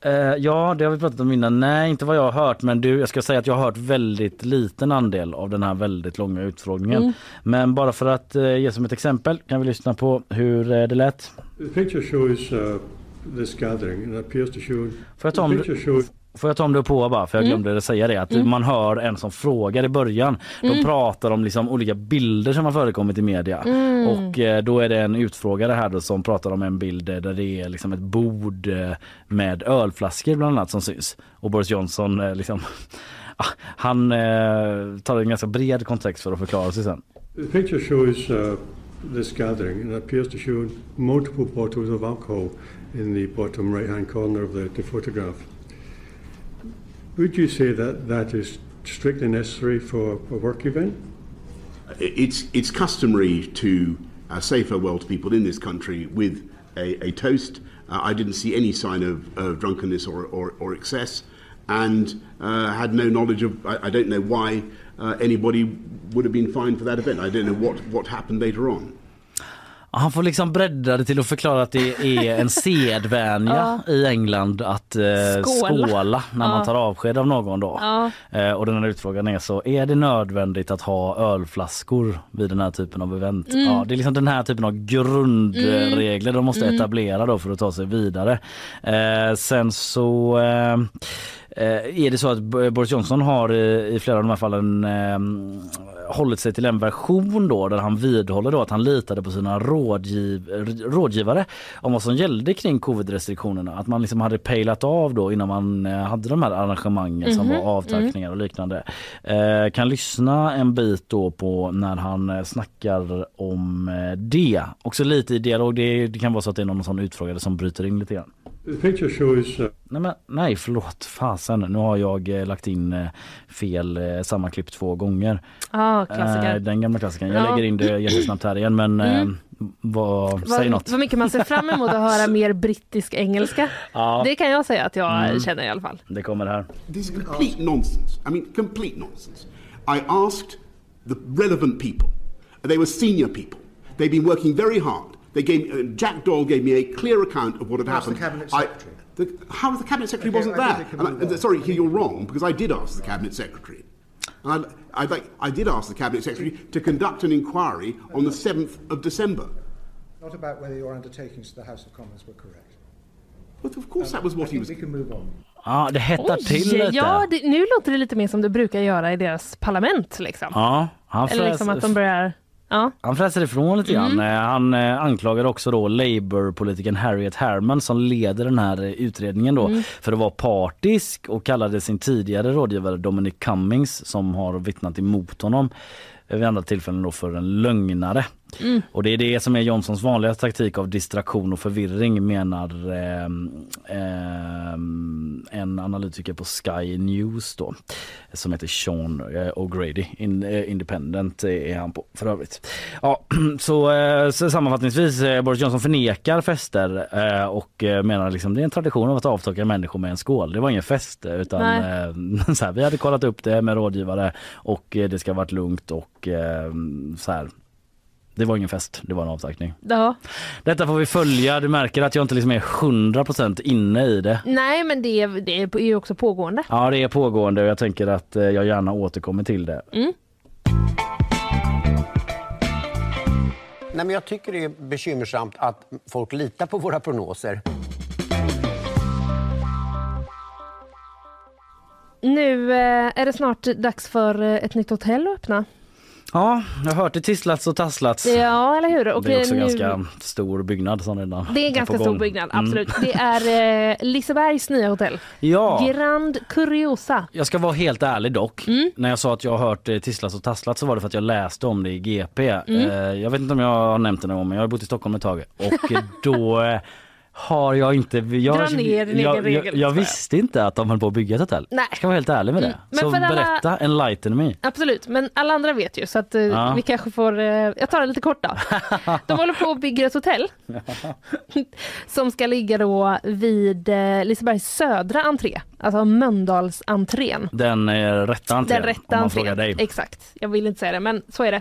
Eh, ja, det har vi pratat om innan. Nej, inte vad jag har hört, men du, jag ska säga att jag har hört väldigt liten andel av den här väldigt långa utfrågningen. Mm. Men bara för att eh, ge som ett exempel kan vi lyssna på hur eh, det lät. The picture shows uh, this gathering and it appears to show. Får jag ta the om shows får jag ta om det på bara för jag Mm. glömde säga det att Mm. man hör en som frågar i början. De Mm. pratar om liksom olika bilder som har förekommit i media Mm. och eh, då är det en utfrågare här då som pratar om en bild där det är liksom ett bord eh, med ölflaskor bland annat som syns och Boris Johnson eh, liksom ah, han eh, tar en ganska bred kontext för att förklara sig sen. the picture shows uh, this gathering and it appears to show multiple bottles of alcohol in the bottom right hand corner of the, the photograph. Would you say that that is strictly necessary for a work event? It's, it's customary to uh, say farewell to people in this country with a, a toast. Uh, I didn't see any sign of, of drunkenness or, or, or excess and uh, had no knowledge of, I, I don't know why uh, anybody would have been fined for that event. I don't know what, what happened later on. Han får liksom bredda det till att förklara att det är en sedvänja i England att eh, Skåla. skåla. när man tar avsked av någon då. Eh, och den här utfrågan är så, är det nödvändigt att ha ölflaskor vid den här typen av event? Mm. Ja, det är liksom den här typen av grundregler de måste Mm. etablera då för att ta sig vidare. Eh, sen så eh, är det så att Boris Johnson har i, i flera av de här fallen eh, hållit sig till en version då där han vidhåller då att han litade på sina rådgiv, rådgivare om vad som gällde kring covid-restriktionerna. Att man liksom hade pejlat av då innan man eh, hade de här arrangemangen som Mhm, var avtackningar och liknande. Eh, kan lyssna en bit då på när han eh, snackar om eh, det. Också lite i dialog. Det, det kan vara så att det är någon sån utfrågare som bryter in lite grann. The picture shows uh, Nej, men, nej förlåt, fasen. Nu har jag eh, lagt in eh, fel eh, samma klipp två gånger. Ja, klassiker. Eh, den gamla klassikern. Jag Ja. lägger in det jättesnabbt här igen men Mm. eh, vad, säg Vad, något. vad mycket man ser fram emot att höra mer brittisk engelska. Ja. Det kan jag säga att jag Mm. känner i alla fall. Det kommer här. This is complete nonsense. I mean, complete nonsense. I asked the relevant people. They were senior people. They've been working very hard. They gave uh, Jack Doyle gave me a clear account of what had Ask the happened. cabinet I- the, how the cabinet secretary Okay, wasn't I there? And I- move sorry, here you're wrong because I did ask the cabinet secretary. And I, I, like, I did ask the cabinet secretary to conduct an inquiry on the 7th of December. Not about whether your undertakings to the House of Commons were correct. But of course that was what I he think was. we can move on. Ja, det hettar till lite. ja, det, nu låter det lite mer som det brukar göra i deras parlament. Liksom. Ja, han Eller liksom att de börjar... Ja. Han fräser ifrån lite grann. Mm. Eh, Han eh, anklagar också då Labour-politikern Harriet Harman som leder den här eh, utredningen då Mm. för att vara partisk och kallade sin tidigare rådgivare Dominic Cummings som har vittnat emot honom vid andra tillfällen då för en lögnare. Mm. Och det är det som är Johnsons vanliga taktik av distraktion och förvirring menar ehm, ehm, en analytiker på Sky News då som heter Sean eh, O'Grady. In, eh, Independent är han på för övrigt. Ja, så, eh, så sammanfattningsvis eh, Boris Johnson förnekar fester eh, och eh, menar liksom det är en tradition av att avtaka människor med en skål. Det var ingen fest eh, utan Nej. eh, så här, vi hade kollat upp det med rådgivare och eh, det ska varit lugnt och eh, så här. Det var ingen fest, det var en avtackning. Ja. Detta får vi följa. Du märker att jag inte liksom är 100% inne i det. Nej men det, är- det är ju också pågående. Ja, det är pågående och jag tänker att eh, jag gärna återkommer till det. Mm. Nej, men jag tycker det är bekymmersamt att folk litar på våra prognoser. Nu eh, är det snart dags för eh, ett nytt hotell att öppna. Ja, jag har hört det tisslats och tasslats. Ja, eller hur? Och det är också nu... ganska stor byggnad som redan Det är ganska stor byggnad, Mm. absolut. Det är eh, Lisebergs nya hotell. Ja. Grand Curiosa. Jag ska vara helt ärlig dock. När jag sa att jag har hört det tisslas och tasslat så var det för att jag läste om det i GP. Mm. Eh, Jag vet inte om jag har nämnt det någon gång men jag har bott i Stockholm ett tag och eh, då eh, har jag inte... Jag, Dra ner din jag, egen regel, jag jag. visste inte att de höll på att bygga ett hotell. Nej. Jag ska vara helt ärlig med Mm. det. Men Så för alla- berätta, enlighten me. Absolut, men alla andra vet ju så att eh, Ja. vi kanske får, eh, jag tar det lite kort då. De håller på att bygga ett hotell som ska ligga då vid eh, Lisebergs södra entré, alltså Mölndalsentrén. Den eh, rätta entrén Den rätta om man frågar dig. Exakt, jag vill inte säga det men så är det.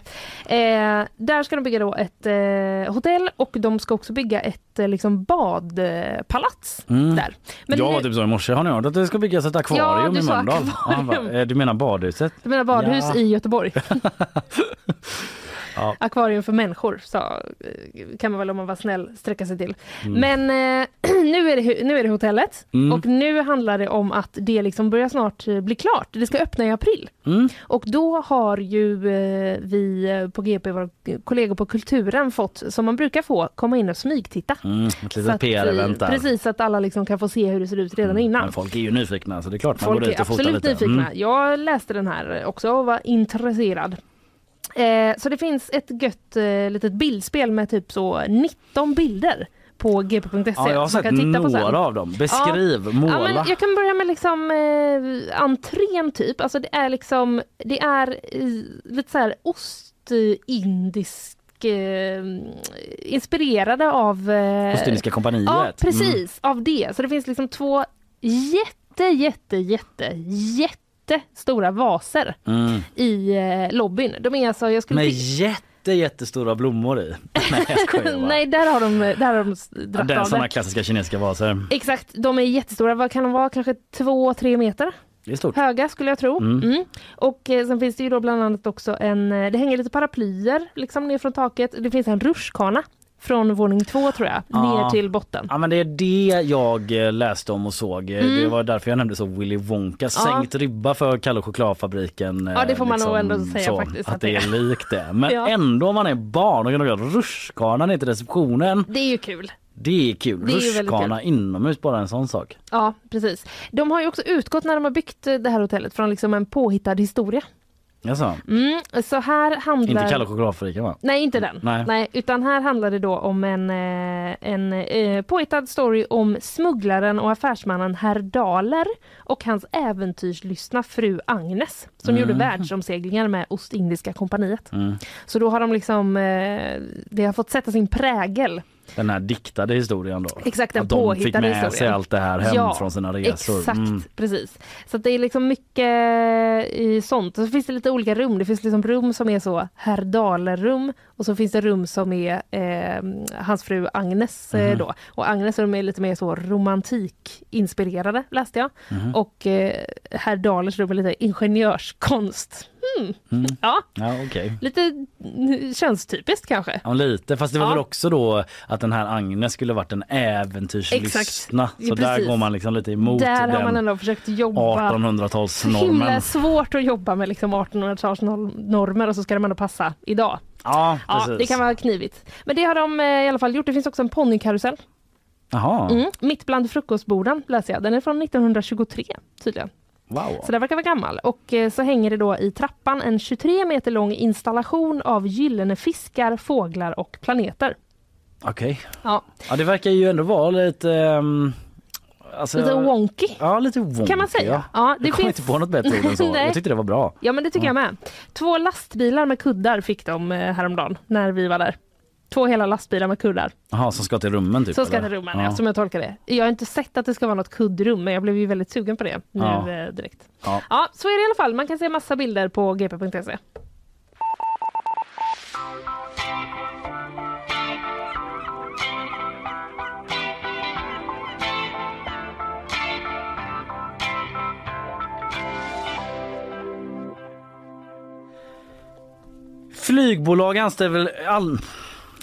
Eh, där ska de bygga då ett eh, hotell och de ska också bygga ett eh, liksom badpalats Mm. där. Men jag var typ så i morse, har ni hört att det ska byggas ett akvarium Ja, i Mölndal? akvarium. Ja, eh, du menar badhuset? Du menar badhus Ja. i Göteborg? Ja. Akvarium för människor sa, eh, kan man väl om man var snäll sträcka sig till. Mm. Men eh, nu, är det, nu är det hotellet Mm. och nu handlar det om att det liksom börjar snart eh, bli klart. Det ska öppna i april. Mm. Och då har ju eh, vi eh, på GP, våra kollegor på Kulturen, fått, som man brukar få, komma in och smygtitta. Mm, ett litet PR-event där. Precis, så att alla liksom kan få se hur det ser ut redan innan. Men folk är ju nyfikna så det är klart man Folk går dit är och fotar absolut lite. nyfikna. Mm. Jag läste den här också och var intresserad. Eh, så det finns ett gött eh, litet bildspel med typ så 19 bilder på gp.se. Ja, jag har sett kan titta på sen. några av dem. Beskriv, ja. måla. Ja, jag kan börja med liksom eh, entrén typ. Alltså det är liksom, det är eh, lite så här ostindisk eh, inspirerade av eh, Ostindiska kompaniet. Ja, precis. Mm. Av det. Så det finns liksom två jätte, jätte, jätte, jättestora vaser Mm. i eh, lobbyn. De är alltså, jag skulle Med jätte, jättestora blommor i. Nej jag skojar bara. Nej, där har de, där har de dratt Den av sådana klassiska kinesiska vaser. Exakt, de är jättestora. Vad kan de vara? Kanske två, tre meter Det är stort. höga skulle jag tro. Mm. Mm. Och eh, sen finns det ju då bland annat också en, eh, det hänger lite paraplyer liksom ner från taket. Det finns en rutschkana från våning två tror jag, Ja. ner till botten. Ja men det är det jag eh, läste om och såg. Eh, Mm. Det var därför jag nämnde så Willy Wonka. Sänkt ribba för Kalle chokladfabriken. eh, Ja, det får man nog ändå säga så, faktiskt Att, att det är likt det. Men Ja. ändå om man är barn och kan åka rutschkana ner till receptionen. Det är ju kul. Det är kul. Rutschkana inomhus, bara en sån sak. Ja, precis. De har ju också utgått när de har byggt eh, det här hotellet från liksom en påhittad historia. Jaså? Mm, så här handlar... Inte Kalle chokladfabriken va? Nej, inte den. Nej. utan här handlar det då om en, eh, en eh, påhittad story om smugglaren och affärsmannen Herr Daler och hans äventyrslystna fru Agnes som Mm. gjorde världsomseglingar med Ostindiska kompaniet. Mm. Så då har de liksom, eh, det har fått sätta sin prägel Den här diktade historien då. Exakt, den att de fick med sig historien. allt det här hem Ja, från sina resor. Exakt, Mm. precis. Så det är liksom mycket i sånt. Och så finns det lite olika rum. Det finns liksom rum som är så herr Dahler-rum och så finns det rum som är eh, hans fru Agnes eh, Mhm. då. Och Agnes rum är lite mer så romantikinspirerade läste jag. Mhm. Och eh, herr Dahlers rum är lite ingenjörskonst. Hmm. Mm. Ja, Ja okej. lite mm, könstypiskt kanske. Ja, lite, fast det var Ja. väl också då att den här Agnes skulle varit en äventyrslystna. Så Ja, där precis. går man liksom lite emot Där har man ändå försökt jobba 1800-talsnormen. himla svårt att jobba med liksom 1800-talsnormer och så ska de ändå passa idag. Ja, Ja, precis. det kan vara knivigt. Men det har de eh, i alla fall gjort. Det finns också en ponnykarusell. Mm. Mitt bland frukostborden läser jag. Den är från 1923 tydligen. Wow. Så den verkar vara gammal. Och eh, så hänger det då i trappan en 23 meter lång installation av gyllene fiskar, fåglar och planeter. Okej. Ja. Ja det verkar ju ändå vara lite... ehm, alltså- Lite wonky. Ja lite wonky. Kan man säga. Ja. Ja, det jag kommer finns- inte på något bättre ord än så. Jag tyckte det var bra. Ja men det tycker jag med. Två lastbilar med kuddar fick de eh, häromdagen när vi var där. Två hela lastbilar med kuddar. Jaha, som ska till rummen typ? så ska eller? till rummen, ja. som jag tolkar det. Jag har inte sett att det ska vara något kuddrum men jag blev ju väldigt sugen på det nu Ja. eh, direkt. Ja. Ja, så är det i alla fall. Man kan se massa bilder på gp.se. Flygbolag anställer väl all...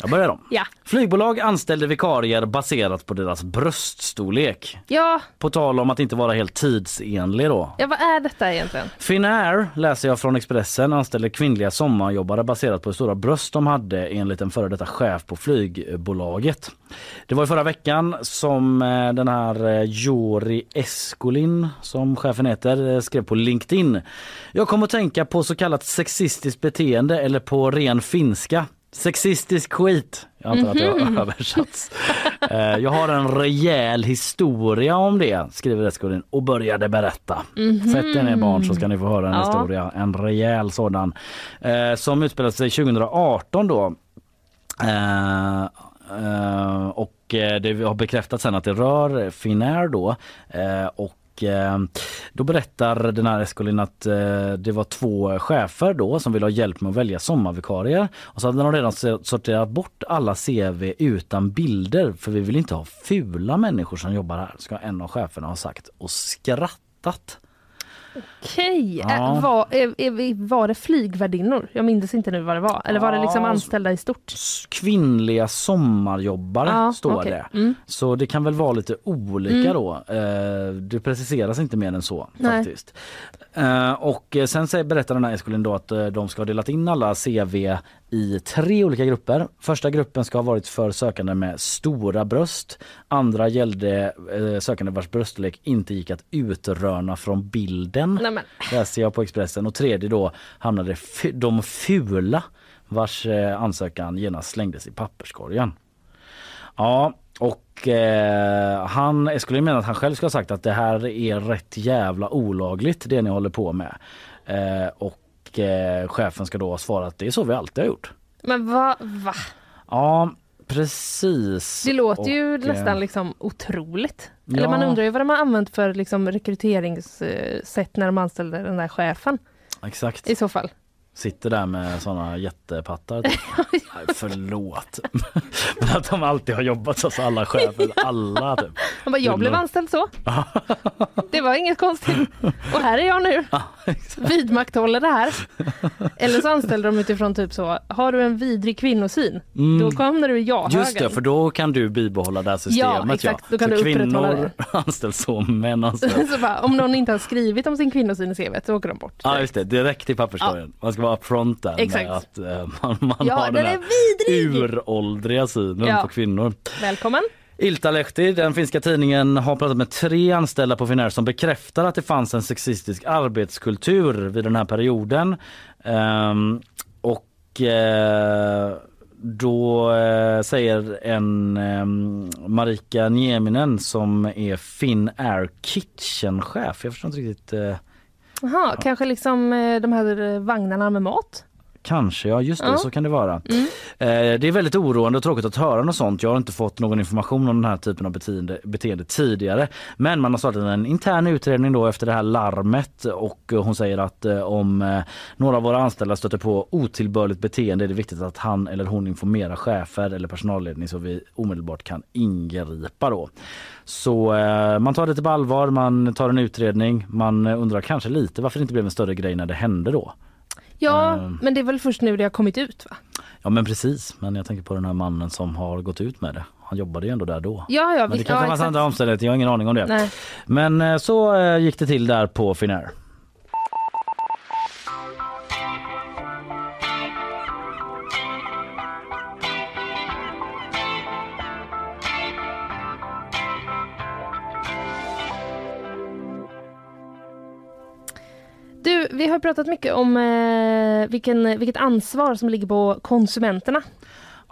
Jag börjar om. Ja. Flygbolag anställde vikarier baserat på deras bröststorlek. Ja, På tal om att inte vara helt tidsenlig då. ja, vad är detta egentligen? Finnair, läser jag från Expressen, anställde kvinnliga sommarjobbare baserat på hur stora bröst de hade enligt en före detta chef på flygbolaget. Det var i förra veckan som eh, den här eh, Jori Eskolin, som chefen heter, eh, skrev på LinkedIn. Jag kommer att tänka på så kallat sexistiskt beteende eller på ren finska. Sexistisk skit. Jag antar att det har Mhm. översatts. Eh, Jag har en rejäl historia om det, skriver Eskolin och började berätta. Mhm. Sätt er ner barn så ska ni få höra en Ja. historia, en rejäl sådan. Eh, som utspelade sig 2018 då. Eh, och det har bekräftats sen att det rör Finnair då. Eh, och eh, då berättar den här eskolin att eh, det var två chefer då som ville ha hjälp med att välja sommarvikarier. Och så hade de redan sorterat bort alla CV utan bilder för vi vill inte ha fula människor som jobbar här, ska en av cheferna ha sagt och skrattat. Okej, Ja. äh, var, är, är, var det flygvärdinnor? Jag minns inte nu vad det var. Eller var det liksom Ja, anställda i stort? Kvinnliga sommarjobbare Ja, står okej. det. Mm. Så det kan väl vara lite olika Mm. då. Eh, det preciseras inte mer än så Nej. faktiskt. Eh, och eh, sen säger, berättar den här Escolin då att eh, de ska ha delat in alla CV i tre olika grupper. Första gruppen ska ha varit för sökande med stora bröst. Andra gällde eh, sökande vars bröststorlek inte gick att utröna från bilden. Nej, men. Läste jag på Expressen. Och tredje då hamnade de fula vars eh, ansökan genast slängdes i papperskorgen. Ja, och eh, han, Escolin menar att han själv ska ha sagt att det här är rätt jävla olagligt det ni håller på med. Eh, och eh, chefen ska då ha svarat att det är så vi alltid har gjort. Men vad, va? Ja, precis. Det låter Och, ju eh, nästan liksom otroligt. ja. Eller man undrar ju vad de har använt för liksom rekryteringssätt när de anställde den där chefen Exakt. i så fall. Sitter där med såna jättepattar. Nej, förlåt. Men att de alltid har jobbat hos alla chefer. Alla typ. Han bara, jag blev anställd så. Det var inget konstigt. Och här är jag nu. Vidmakthåller det här. Eller så anställde de utifrån typ så, har du en vidrig kvinnosyn, Mm. då kommer du ja-högen. Just det, för då kan du bibehålla det här systemet. exakt. Då kan så du kvinnor anställs så, män anställs så bara, om någon inte har skrivit om sin kvinnosyn i CV så åker de bort. Ja just det, direkt i papperskorgen. Ska vara upfront där Exakt. att eh, man, man Ja, har den den uråldriga synen Ja. på kvinnor. Välkommen. Iltalehti, den finska tidningen, har pratat med tre anställda på Finnair som bekräftar att det fanns en sexistisk arbetskultur vid den här perioden. Ehm, och eh, då eh, säger en ehm, Marika Nieminen som är Finnair Kitchen-chef. Jag förstår inte riktigt. Eh, Jaha, kanske liksom eh, de här eh, vagnarna med mat? Kanske, ja just det, Ja. så kan det vara. Mm. Eh, det är väldigt oroande och tråkigt att höra något sånt. Jag har inte fått någon information om den här typen av beteende, beteende tidigare. Men man har startat en intern utredning då efter det här larmet och eh, hon säger att eh, om eh, några av våra anställda stöter på otillbörligt beteende är det viktigt att han eller hon informerar chefer eller personalledning så vi omedelbart kan ingripa då. Så eh, man tar det på allvar, man tar en utredning, man eh, undrar kanske lite varför det inte blev en större grej när det hände då. Ja, Ehm. men det är väl först nu det har kommit ut va? Ja men precis, men jag tänker på den här mannen som har gått ut med det. Han jobbade ju ändå där då. Ja, ja, men det kanske ja, fanns andra omständigheter, jag har ingen aning om det. Nej. Men eh, så eh, gick det till där på Finnair. Du, vi har pratat mycket om eh, vilken, vilket ansvar som ligger på konsumenterna.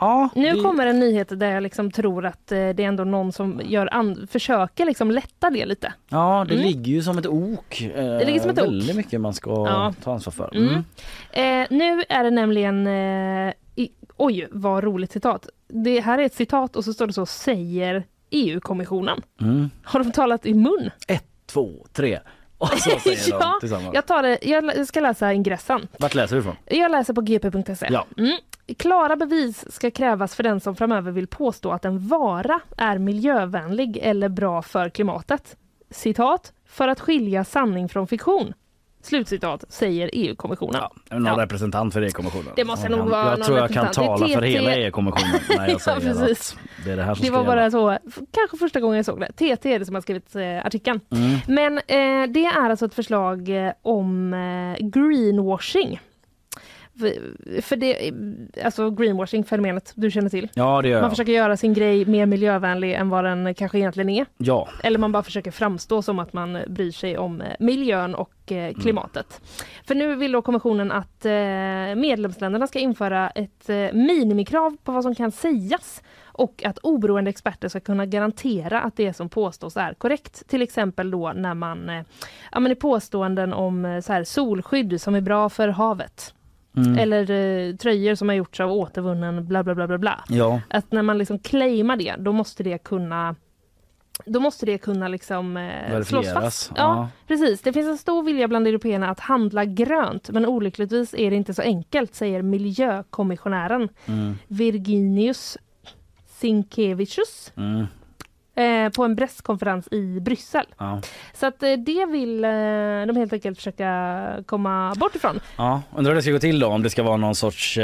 Ja, nu det- kommer en nyhet där jag liksom tror att eh, det är ändå någon som gör försöker liksom lätta det lite. Ja, det Mm. ligger ju som ett ok. Det ligger som ett ok. Väldigt mycket man ska Ja. ta ansvar för. Mm. Mm. Eh, nu är det nämligen, eh, i, oj vad roligt citat. Det här är ett citat och så står det så säger EU-kommissionen. Mm. Har de talat i mun? Ett, två, tre. Och så säger de ja, tillsammans. jag, tar det, jag ska läsa ingressen. Vart läser du ifrån? Jag läser på gp.se. Ja. Mm. Klara bevis ska krävas för den som framöver vill påstå att en vara är miljövänlig eller bra för klimatet. Citat, för att skilja sanning från fiktion. Slutcitat, säger EU-kommissionen. Någon Ja. representant för EU-kommissionen. Det måste Jag nog vara Jag någon tror jag kan tala för hela EU-kommissionen när jag Ja, säger precis. att det är det här som Det var bara gälla. så, kanske första gången jag såg det. TT är det som har skrivit eh, artikeln. Mm. Men eh, det är alltså ett förslag eh, om eh, greenwashing. För, det, alltså greenwashing fenomenet du känner till. Ja, det gör Man jag. försöker göra sin grej mer miljövänlig än vad den kanske egentligen är. Ja. Eller man bara försöker framstå som att man bryr sig om eh, miljön och eh, klimatet. För nu vill då kommissionen att eh, medlemsländerna ska införa ett minimikrav på vad som kan sägas och att oberoende experter ska kunna garantera att det som påstås är korrekt. Till exempel då när man, ja men i påståenden om så här, solskydd som är bra för havet. Mm. Eller eh, tröjor som har gjorts av återvunnen bla bla bla bla bla. Ja. Att när man liksom claimar det, då måste det kunna då måste det kunna liksom eh, slås fast. Ja, ja. precis. Det finns en stor vilja bland européerna att handla grönt, men olyckligtvis är det inte så enkelt, säger miljökommissionären Mm. Virginius Sinkevicius Mm. Eh, på en presskonferens i Bryssel. Ja. Så att eh, det vill eh, de helt enkelt försöka komma bort ifrån. Ja, undrar hur det ska gå till då om det ska vara någon sorts,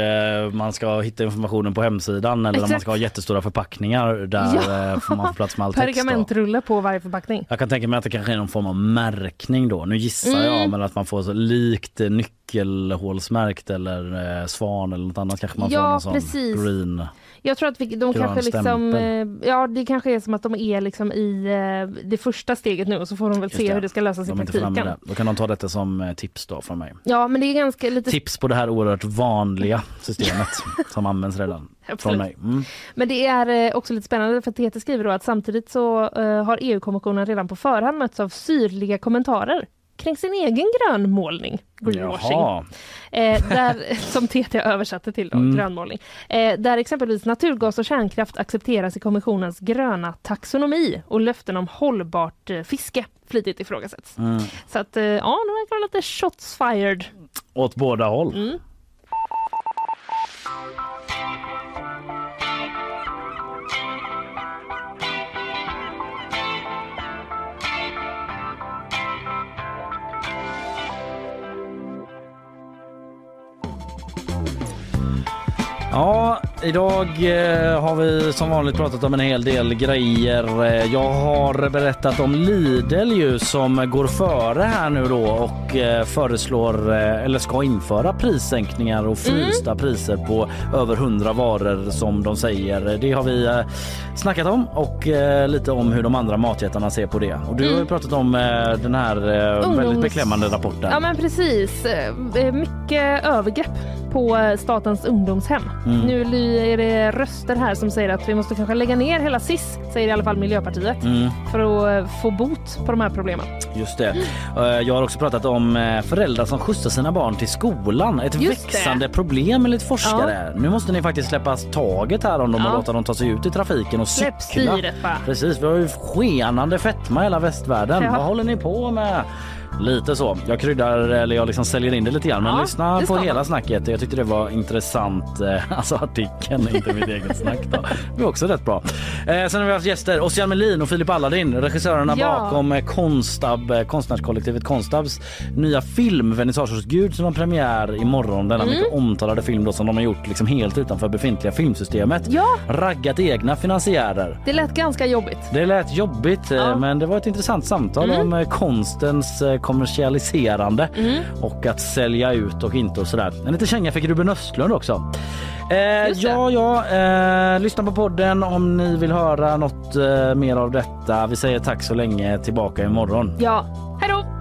man ska hitta informationen på hemsidan eller om man ska ha jättestora förpackningar där Ja. får man få plats med all text. Pergamentrulle på varje förpackning. Jag kan tänka mig att det kanske är någon form av märkning då. Nu gissar Mm. jag men att man får så likt nyckelhålsmärkt eller svan eller något annat kanske man Ja, får någon sån precis. green. Jag tror att vi, de Grön kanske liksom, stämpel. eh, ja det kanske är som att de är liksom i eh, det första steget nu och så får de väl Just se hur det ska lösas i De framme praktiken. Då kan de ta detta som eh, tips då från mig. Ja men det är ganska lite Tips på det här oerhört vanliga systemet som används redan från mig. Mm. Men det är också lite spännande för TT skriver då att samtidigt så har EU-kommissionen redan på förhand mötts av syrliga kommentarer kring sin egen grönmålning, greenwashing. Eh, där, som TT översatte till då, Mm. grönmålning. Eh, där exempelvis naturgas och kärnkraft accepteras i kommissionens gröna taxonomi och löften om hållbart eh, fiske flitigt ifrågasätts. Mm. Så att eh, ja, det verkar vara lite shots fired. Åt båda håll. Mm. Ja, idag eh, har vi som vanligt pratat om en hel del grejer. Eh, Jag har berättat om Lidl ju som går före här nu då och eh, föreslår eller ska införa prissänkningar och frysta priser på över 100 varor som de säger. Det har vi snackat om och lite om hur de andra matjättarna ser på det. Och du har ju Mm. pratat om den här Ungdoms- väldigt beklämmande rapporten. Ja men precis. Mycket övergrepp på Statens ungdomshem. Mm. Nu är det röster här som säger att vi måste kanske lägga ner hela SIS, säger i alla fall Miljöpartiet, Mm. för att eh, få bot på de här problemen. Just det. Eh, Jag har också pratat om eh, föräldrar som skjutsar sina barn till skolan. Ett Just växande problem enligt forskare. Nu måste ni faktiskt släppa taget här om dem och Ja. låta dem ta sig ut i trafiken och Släpp cykla. styret. Precis, vi har ju skenande fetma i hela västvärlden. Ja. Vad håller ni på med? Lite så. Jag kryddar eller jag liksom säljer in det lite grann. Men Ja, lyssna på hela man. snacket. Jag tyckte det var intressant. eh, Alltså artikeln, inte mitt eget snack. Då. Det var också rätt bra. Eh, sen har vi haft gäster. Ossian Melin och Filip Alladin, regissörerna Ja. bakom eh, Konstab, eh, konstnärskollektivet Konstabs nya film Vernissage hos Gud som har premiär imorgon. Denna Mm. mycket omtalade film då, som de har gjort liksom helt utanför befintliga filmsystemet. Ja. Raggat egna finansiärer. Det lät ganska jobbigt. Det lät jobbigt Ja. men det var ett intressant samtal Mm. om konstens kommersialiserande Mm. och att sälja ut och inte och sådär. En liten känga fick Ruben Östlund också. Eh, ja, ja, eh, lyssna på podden om ni vill höra något eh, mer av detta. Vi säger tack så länge, tillbaka imorgon. Ja, hej då!